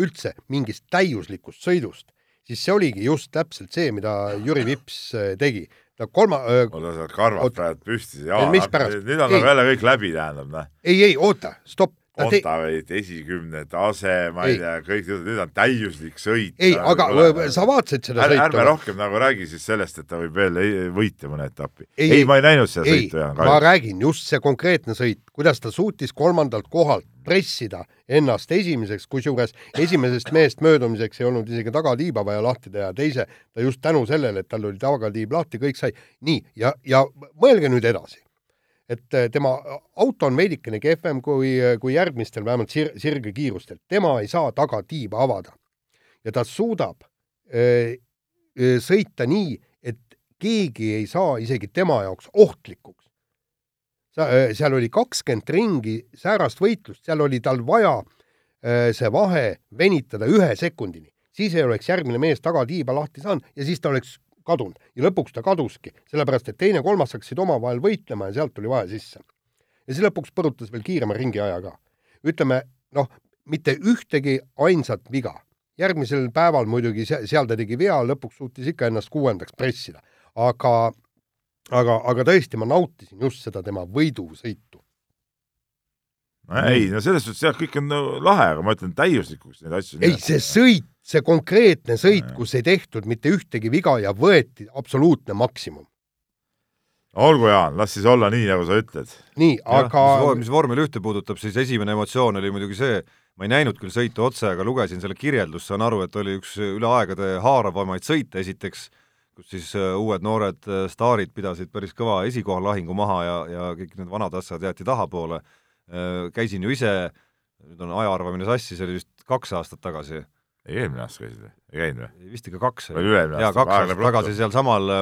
üldse mingist täiuslikust sõidust, siis see oligi just täpselt see, mida Jüri Vips tegi ta kolma oota, sa karvad praegu püsti. nüüd on nagu jälle kõik läbi, tähendab, noh. ei, ei, oota, stopp. Kontaveit, esikümne tase, ma ei, ei tea, kõik, nüüd on täiuslik sõit. ei, aga tuleb. sa vaatasid seda sõitu? ärme rohkem nagu räägi siis sellest, et ta võib veel võita mõne etapi. ei, ei, ma ei näinud seda ei, sõitu, Jaan. ma räägin, just see konkreetne sõit, kuidas ta suutis kolmandalt kohalt pressida ennast esimeseks, kusjuures esimesest mehest möödumiseks ei olnud isegi tagatiiba vaja lahti teha, teise ta just tänu sellele, et tal oli tagatiib lahti, kõik sai. nii, ja, ja mõelge nüüd edasi. Et äh, tema auto on veidikene kehvem kui, kui järgmistel, vähemalt sir-, sirgekiirustel, tema ei saa tagatiiba avada. ja ta suudab öö, äh, öö, äh, sõita nii, et keegi ei saa isegi tema jaoks ohtlikuks. Äh, seal oli kakskümmend ringi säärast võitlust, seal oli tal vaja äh, see vahe venitada ühe sekundini, siis ei oleks järgmine mees tagatiiba lahti saanud ja siis ta oleks kadunud ja lõpuks ta kaduski, sellepärast et teine-kolmas hakkasid omavahel võitlema ja sealt tuli vahe sisse. ja siis lõpuks põrutas veel kiirema ringiaja ka. ütleme noh, mitte ühtegi ainsat viga. järgmisel päeval muidugi seal ta tegi vea, lõpuks suutis ikka ennast kuuendaks pressida, aga aga, aga tõesti, ma nautisin just seda tema võidusõitu. no ei, no selles suhtes jah, kõik on lahe, aga ma ütlen täiuslikuks neid asju. ei, see sõit, see konkreetne sõit, kus ei tehtud mitte ühtegi viga ja võeti absoluutne maksimum. olgu, Jaan, las siis olla nii, nagu sa ütled. nii, aga mis vormel ühte puudutab, siis esimene emotsioon oli muidugi see, ma ei näinud küll sõitu otse, aga lugesin selle kirjeldust, saan aru, et oli üks üle aegade haaravamaid sõite, esiteks kus siis äh, uued noored äh, staarid pidasid päris kõva esikohalahingu maha ja, ja kõik need vanad asjad jäeti tahapoole. Äh, käisin ju ise, nüüd on ajaarvamine sassi, see oli vist kaks aastat tagasi. Ei, eelmine aasta käisid või? ei käinud või? vist ikka kaks. või üle-eelmine aasta? jaa, kaks aastat tagasi sealsamal,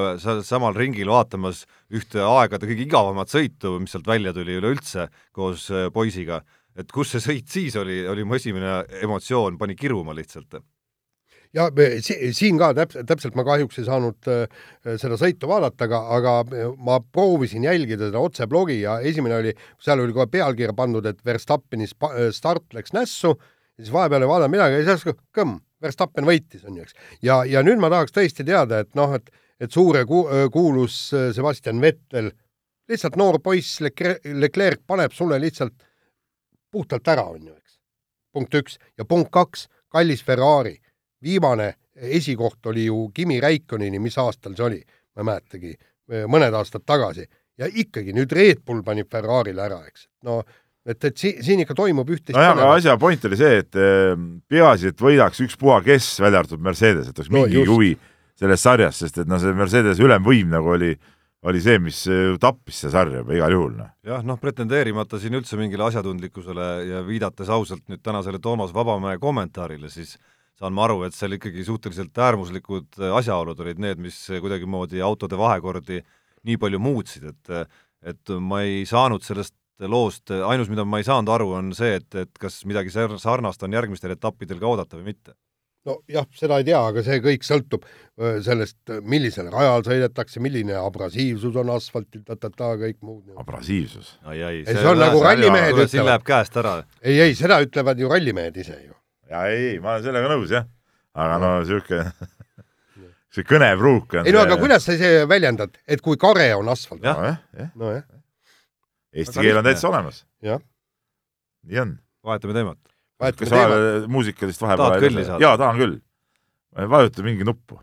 samal ringil vaatamas ühte aegade kõige igavamat sõitu, mis sealt välja tuli üleüldse koos poisiga. et kus see sõit siis oli, oli mu esimene emotsioon, pani kiruma lihtsalt ja siin ka täpselt, täpselt ma kahjuks ei saanud äh, seda sõitu vaadata, aga, aga ma proovisin jälgida seda otseblogi ja esimene oli, seal oli kohe pealkirja pandud, et Verstappeni start läks nässu, siis vahepeal ei vaadanud midagi ja siis kõmm, Verstappen võitis, on ju, eks. ja, ja nüüd ma tahaks tõesti teada, et noh, et, et suure ku, kuulus Sebastian Vettel, lihtsalt noor poiss Leclerc paneb sulle lihtsalt puhtalt ära, on ju, eks. punkt üks ja punkt kaks, kallis Ferrari viimane esikoht oli ju Kimi Räikkönini, mis aastal see oli, ma ei mäletagi, mõned aastad tagasi. ja ikkagi nüüd Red Bull pani Ferrarile ära, eks. no et, et si-, siin ikka toimub üht-teist nojah, aga asja point oli see, et ehm, peaasi, et võidaks ükspuha kes, välja arvatud Mercedes, et oleks no, mingi huvi selles sarjas, sest et noh, see Mercedes ülemvõim nagu oli oli see, mis tappis seda sarja juba igal juhul. Noh. jah, noh, pretendeerimata siin üldse mingile asjatundlikkusele ja viidates ausalt nüüd tänasele Toomas Vabamäe kommentaarile, siis saan ma aru, et seal ikkagi suhteliselt äärmuslikud äh, asjaolud olid need, mis kuidagimoodi autode vahekordi nii palju muutsid, et et ma ei saanud sellest loost, ainus, mida ma ei saanud aru, on see, et, et kas midagi sarnast on järgmistel etappidel ka oodata või mitte nojah, seda ei tea, aga see kõik sõltub sellest, millisel rajal sõidetakse, milline abrasiivsus on asfaltil, ta-ta-ta, kõik muud. abrasiivsus. ai, ai. see on nagu rallimehed ütlevad. siin läheb käest ära. ei, ei, seda ütlevad ju rallimehed ise ju. ja ei, ei, ma olen sellega nõus jah, aga no sihuke, see kõnepruuk on. ei no aga kuidas sa ise väljendad, et kui kare on asfalt? nojah, jah. nojah. Eesti keel on täitsa olemas. nii on. vahetame teemat. kas vahepeal muusikalist vahepeal tahad kõlli saada? jaa, tahan küll. vajuta mingi nuppu.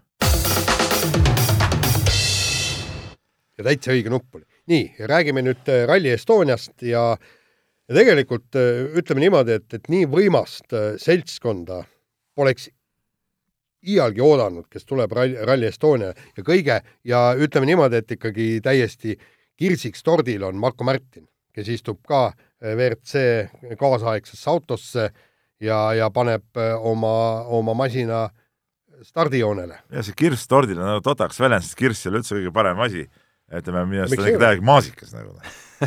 ja täitsa õige nupp oli. nii, räägime nüüd äh, Rally Estoniast ja, ja tegelikult äh, ütleme niimoodi, et, et nii võimast äh, seltskonda poleks iialgi oodanud, kes tuleb Rally, Estonia ja kõige ja ütleme niimoodi, et ikkagi täiesti kirsiks tordil on Marko Märtin, kes istub ka WRC kaasaegsesse autosse ja, ja paneb oma, oma masina stardijoonele. ja see kirss tordil on nagu totaks väljend, sest kirss ei ole üldse kõige parem asi. ütleme, minu arust on ei ikka täielik maasikas nagu.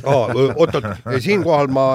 oot-oot, siinkohal ma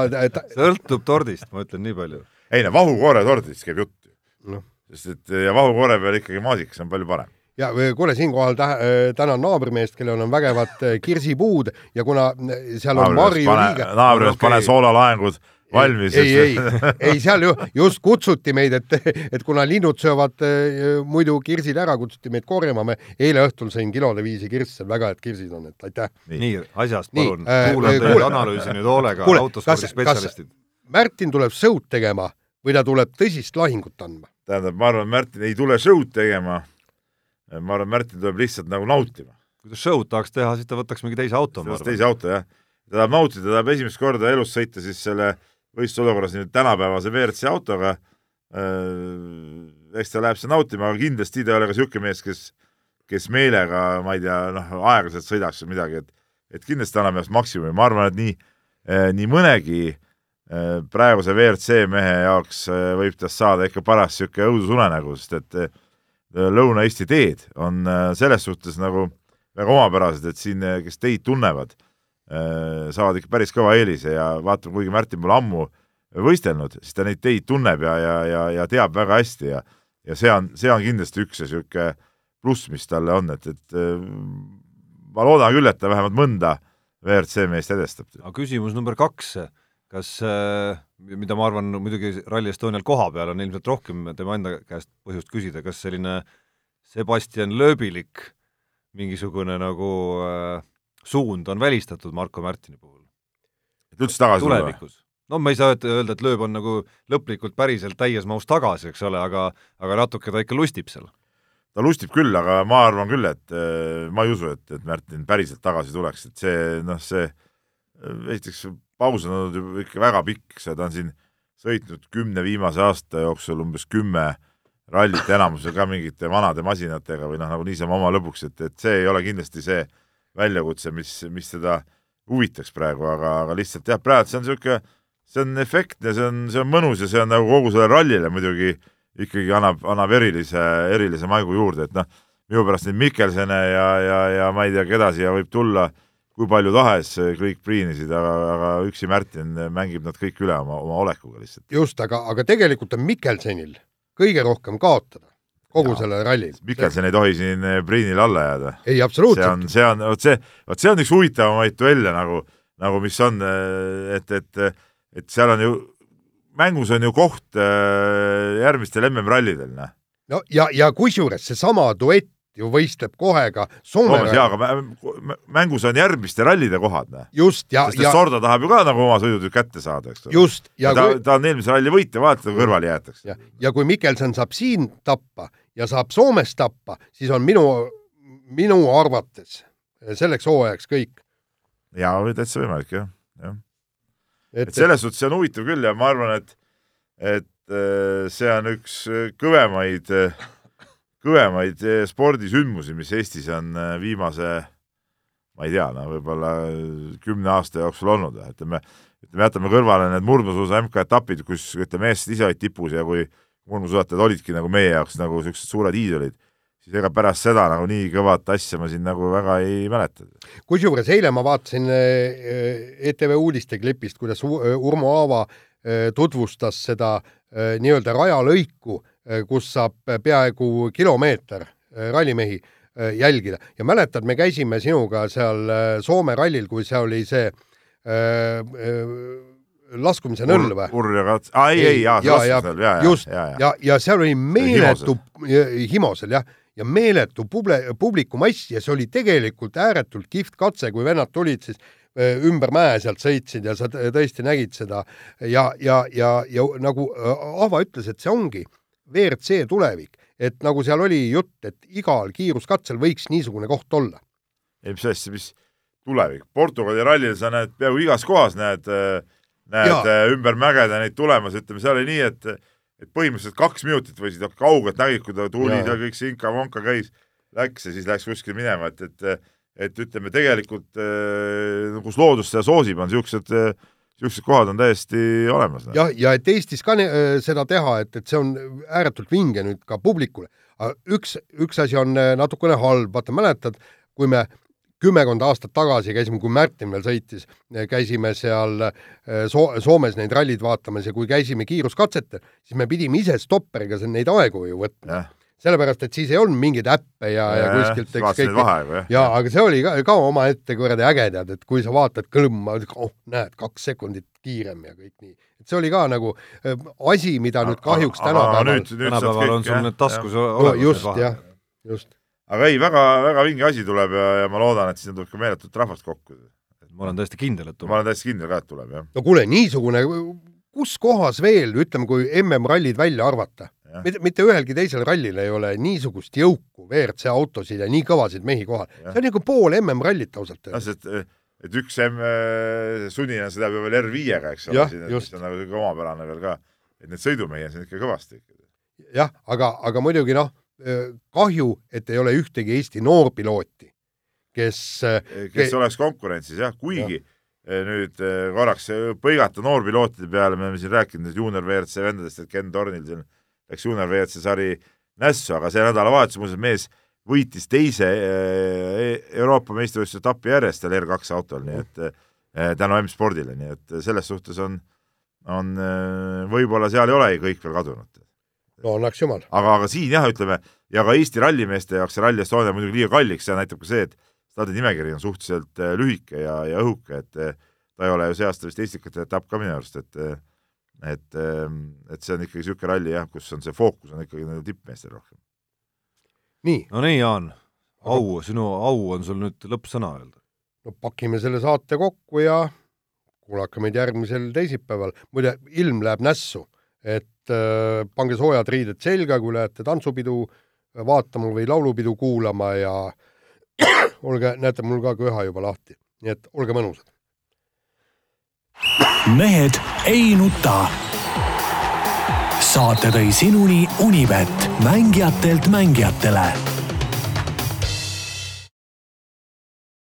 sõltub tordist, ma ütlen nii palju. ei no vahukoore tordist käib jutt ju noh, sest et ja vahukoore peal ikkagi maasikas on palju parem. Ja kuule, siinkohal tä- tänan naabrimeest, kellel on vägevad äh, kirsipuud ja kuna äh, seal on Marju liige. naabrimees pane soolalaengud valmis. ei, ei, ei seal ju just kutsuti meid, et, et kuna linnud söövad äh, muidu kirsid ära, kutsuti meid korjama, me eile õhtul sõin kilode viisi kirsse, väga head kirsid on, et aitäh. nii, asjast palun, äh, kuulan teie kuule- analüüsi nüüd hoolega, kuule, autospordi kas- spetsialistid. Märtin tuleb show'd tegema või ta tuleb tõsist lahingut andma? tähendab, ma arvan, Märtin ei tule show'd tegema. Ma arvan, Märtin tuleb lihtsalt nagu nautima. kui ta show'd tahaks teha, siis ta võtaks mingi teise auto, ma arvan. teise auto jah. ta tahab nautida, ta tahab esimest korda elus sõita siis selle võistlusolukorras nüüd tänapäevase WRC autoga. eks ta läheb seda nautima, aga kindlasti ta ei ole ka niisugune mees, kes, kes meelega, ma ei tea, noh, aeglaselt sõidaks või midagi, et et kindlasti annab ennast maksimumi, ma arvan, et nii, nii mõnegi eh, praeguse WRC mehe jaoks võib tast saada ikka paras niisugune õudusunenägu, sest et Lõuna-Eesti teed on eh, selles suhtes nagu väga omapärased, et siin, eh, kes teid tunnevad, saavad ikka päris kõva eelise ja vaatame, kuigi Märtin pole ammu võistelnud, siis ta neid teid tunneb ja, ja, ja, ja teab väga hästi ja ja see on, see on kindlasti üks niisugune pluss, mis talle on, et, et ma loodan küll, et ta vähemalt mõnda WRC meest edestab. aga küsimus number kaks, kas äh, mida ma arvan, muidugi Rally Estonial koha peal on ilmselt rohkem tema enda käest põhjust küsida, kas selline Sebastian Lööbilik mingisugune nagu äh, suund on välistatud Marko Märtini puhul et üldse tagasi tulla? tulevikus? no ma ei saa öelda- öelda, et Lööb on nagu lõplikult päriselt täies mahus tagasi, eks ole, aga aga natuke ta ikka lustib seal. ta lustib küll, aga ma arvan küll, et äh, ma ei usu, et, et Märtin päriselt tagasi tuleks, et see, noh, see äh, esiteks paus on olnud ikka väga pikk, see, ta on siin sõitnud kümne viimase aasta jooksul umbes kümme rallit, enamusel ka mingite vanade masinatega või noh, nagu niisama oma lõbuks, et, et see ei ole kindlasti see väljakutse, mis, mis teda huvitaks praegu, aga, aga lihtsalt jah, praegu see on niisugune, see on efektne, see on, see on mõnus ja see on nagu kogu sellele rallile muidugi ikkagi annab, annab erilise, erilise maigu juurde, et noh, minu pärast neid Mikkelsene ja, ja, ja ma ei tea, keda siia võib tulla, kui palju tahes kõik priinisid, aga, aga üksi Märtin mängib nad kõik üle oma, oma olekuga lihtsalt. just, aga, aga tegelikult on Mikkelsenil kõige rohkem kaotada kogu Jaa. sellele rallile. Mikkelson ei tohi siin Priinile alla jääda. ei, see absoluutselt. on, see on, vot see, vot see on üks huvitavamaid duelle nagu, nagu mis on, et, et, et seal on ju, mängus on ju koht äh, järgmistel MM-rallidel, noh. no ja, ja kusjuures seesama duett ju võistleb kohe ka Soome Toomas, jaa, aga mä- mä- mängus on järgmiste rallide kohad, noh. just ja, sest et ja Sorda tahab ju ka nagu oma sõidud ju kätte saada, eks ole. just ja ja ta, kui, ta on eelmise ralli võitja, vaata, kui kõrvale jäetakse. ja, ja kui Mikkelson saab siin tappa ja saab Soomes tappa, siis on minu, minu arvates selleks hooajaks kõik. jaa, täitsa võimalik, jah, jah. et, et selles suhtes see on huvitav küll ja ma arvan, et, et äh, see on üks äh, kõvemaid, äh, spordisündmusi, mis Eestis on äh, viimase, ma ei tea, no võib-olla äh, kümne aasta jooksul olnud, ütleme, ütleme, jätame kõrvale need murdmaasuusa MK-etapid, kus ütleme, eestlased ise olid tipus ja kui murdmaasuusatajad olidki nagu meie jaoks nagu niisugused suured iidolid, siis ega pärast seda nagu nii kõvat asja ma siin nagu väga ei mäleta. kusjuures eile ma vaatasin ETV uudisteklipist, kuidas Urmo Aava tutvustas seda nii-öelda rajalõiku kus saab peaaegu kilomeeter rallimehi jälgida. Ja mäletad, me käisime sinuga seal Soome rallil, kui see oli see laskumise nõll või? urja kats-, aa ei, ei, jaa, see laskumisnõll, jaa, jaa. just, ja, ja, ja, ja seal oli meeletu, Himosel jah, ja meeletu publi-, publikumass ja see oli tegelikult ääretult kihvt katse, kui vennad tulid siis ümber mäe sealt sõitsid ja sa tõesti nägid seda. Ja, ja, ja, ja nagu Ahva ütles, et see ongi WRC tulevik, et nagu seal oli jutt, et igal kiiruskatsel võiks niisugune koht olla. ei, mis asja, mis tulevik, Portugali rallil sa näed peaaegu igas kohas näed, äh, näed ja. ümber mägede neid tulemas, ütleme, seal oli nii, et et põhimõtteliselt kaks minutit võisid, kaugelt nägid, kui ta tuli ja kõik see inka-vonka käis, läks ja siis läks kuskile minema, et, et et ütleme, tegelikult äh, kus loodus seda soosib, on niisugused niisugused kohad on täiesti olemas. jah, ja et Eestis ka äh, seda teha, et, et see on ääretult vinge nüüd ka publikule. üks, üks asi on äh, natukene halb, vaata mäletad, kui me kümmekond aastat tagasi käisime, kui Märtin veel sõitis, käisime seal so Soomes neid rallid vaatamas ja kui käisime kiiruskatsetel, siis me pidime ise stopperiga neid aegu ju võtma. Sellepärast, et siis ei olnud mingeid äppe ja, ja, ja kuskilt eks kõik ja, ja aga see oli ka, ka omaette kuradi äge, tead, et kui sa vaatad kõlma, oh näed, kaks sekundit kiirem ja kõik nii. et see oli ka nagu äh, asi, mida nüüd kahjuks tänapäeval tänapäeval on sul need taskus olemas. just, jah, just aga ei väga,, väga-väga vinge asi tuleb ja, ja ma loodan, et sinna tuleb ka meeletut rahvast kokku. ma olen täiesti kindel, et tuleb. ma olen täiesti kindel ka, et tuleb, jah. no kuule, niisugune, kus kohas veel, ütleme, kui MM-rallid välja arvata, mitte, ühelgi teisel rallil ei ole niisugust jõuku WRC autosid ja nii kõvasid mehi kohal. see on nagu pool MM-rallit ausalt öeldes. et, et üks M sunnine sõidab ju veel R5-ga, eks ole, siin on nagu siuke omapärane veel ka, et neid sõidumehi on ikka kõvasti. jah, aga, aga muidugi noh kahju, et ei ole ühtegi Eesti noorpilooti, kes kes ke... oleks konkurentsis jah, kuigi ja. Nüüd korraks põigata noorpilootide peale, me oleme siin rääkinud juunior WRC vendadest, et Ken Tornil siin läks juunior WRC sari nässu, aga see nädalavahetus muuseas mees võitis teise Euroopa meistrivõistluse etapi järjest seal R2 autol, nii et tänu M-spordile, nii et selles suhtes on, on võib-olla seal ei olegi kõik veel kadunud no annaks jumal. aga, aga siin jah, ütleme, ja ka Eesti rallimeeste jaoks see Rally Estonia muidugi liiga kalliks, see näitab ka see, et staadi nimekiri on suhteliselt äh, lühike ja, ja õhuke, et äh, ta ei ole ju see aasta vist Estikate etapp ka minu arust, et äh, et, ähm, et see on ikkagi niisugune ralli jah, kus on see fookus on ikkagi nagu tippmeestel rohkem. nii. no nii, Jaan, au, sinu au on sul nüüd lõppsõna öelda. no pakime selle saate kokku ja kuulake meid järgmisel teisipäeval. muide, ilm läheb nässu, et äh, pange soojad riided selga, kui lähete tantsupidu vaatama või laulupidu kuulama ja olge, näete, mul ka köha juba lahti, nii et olge mõnusad. mehed ei nuta. saate tõi sinuni Unibet, mängijatelt mängijatele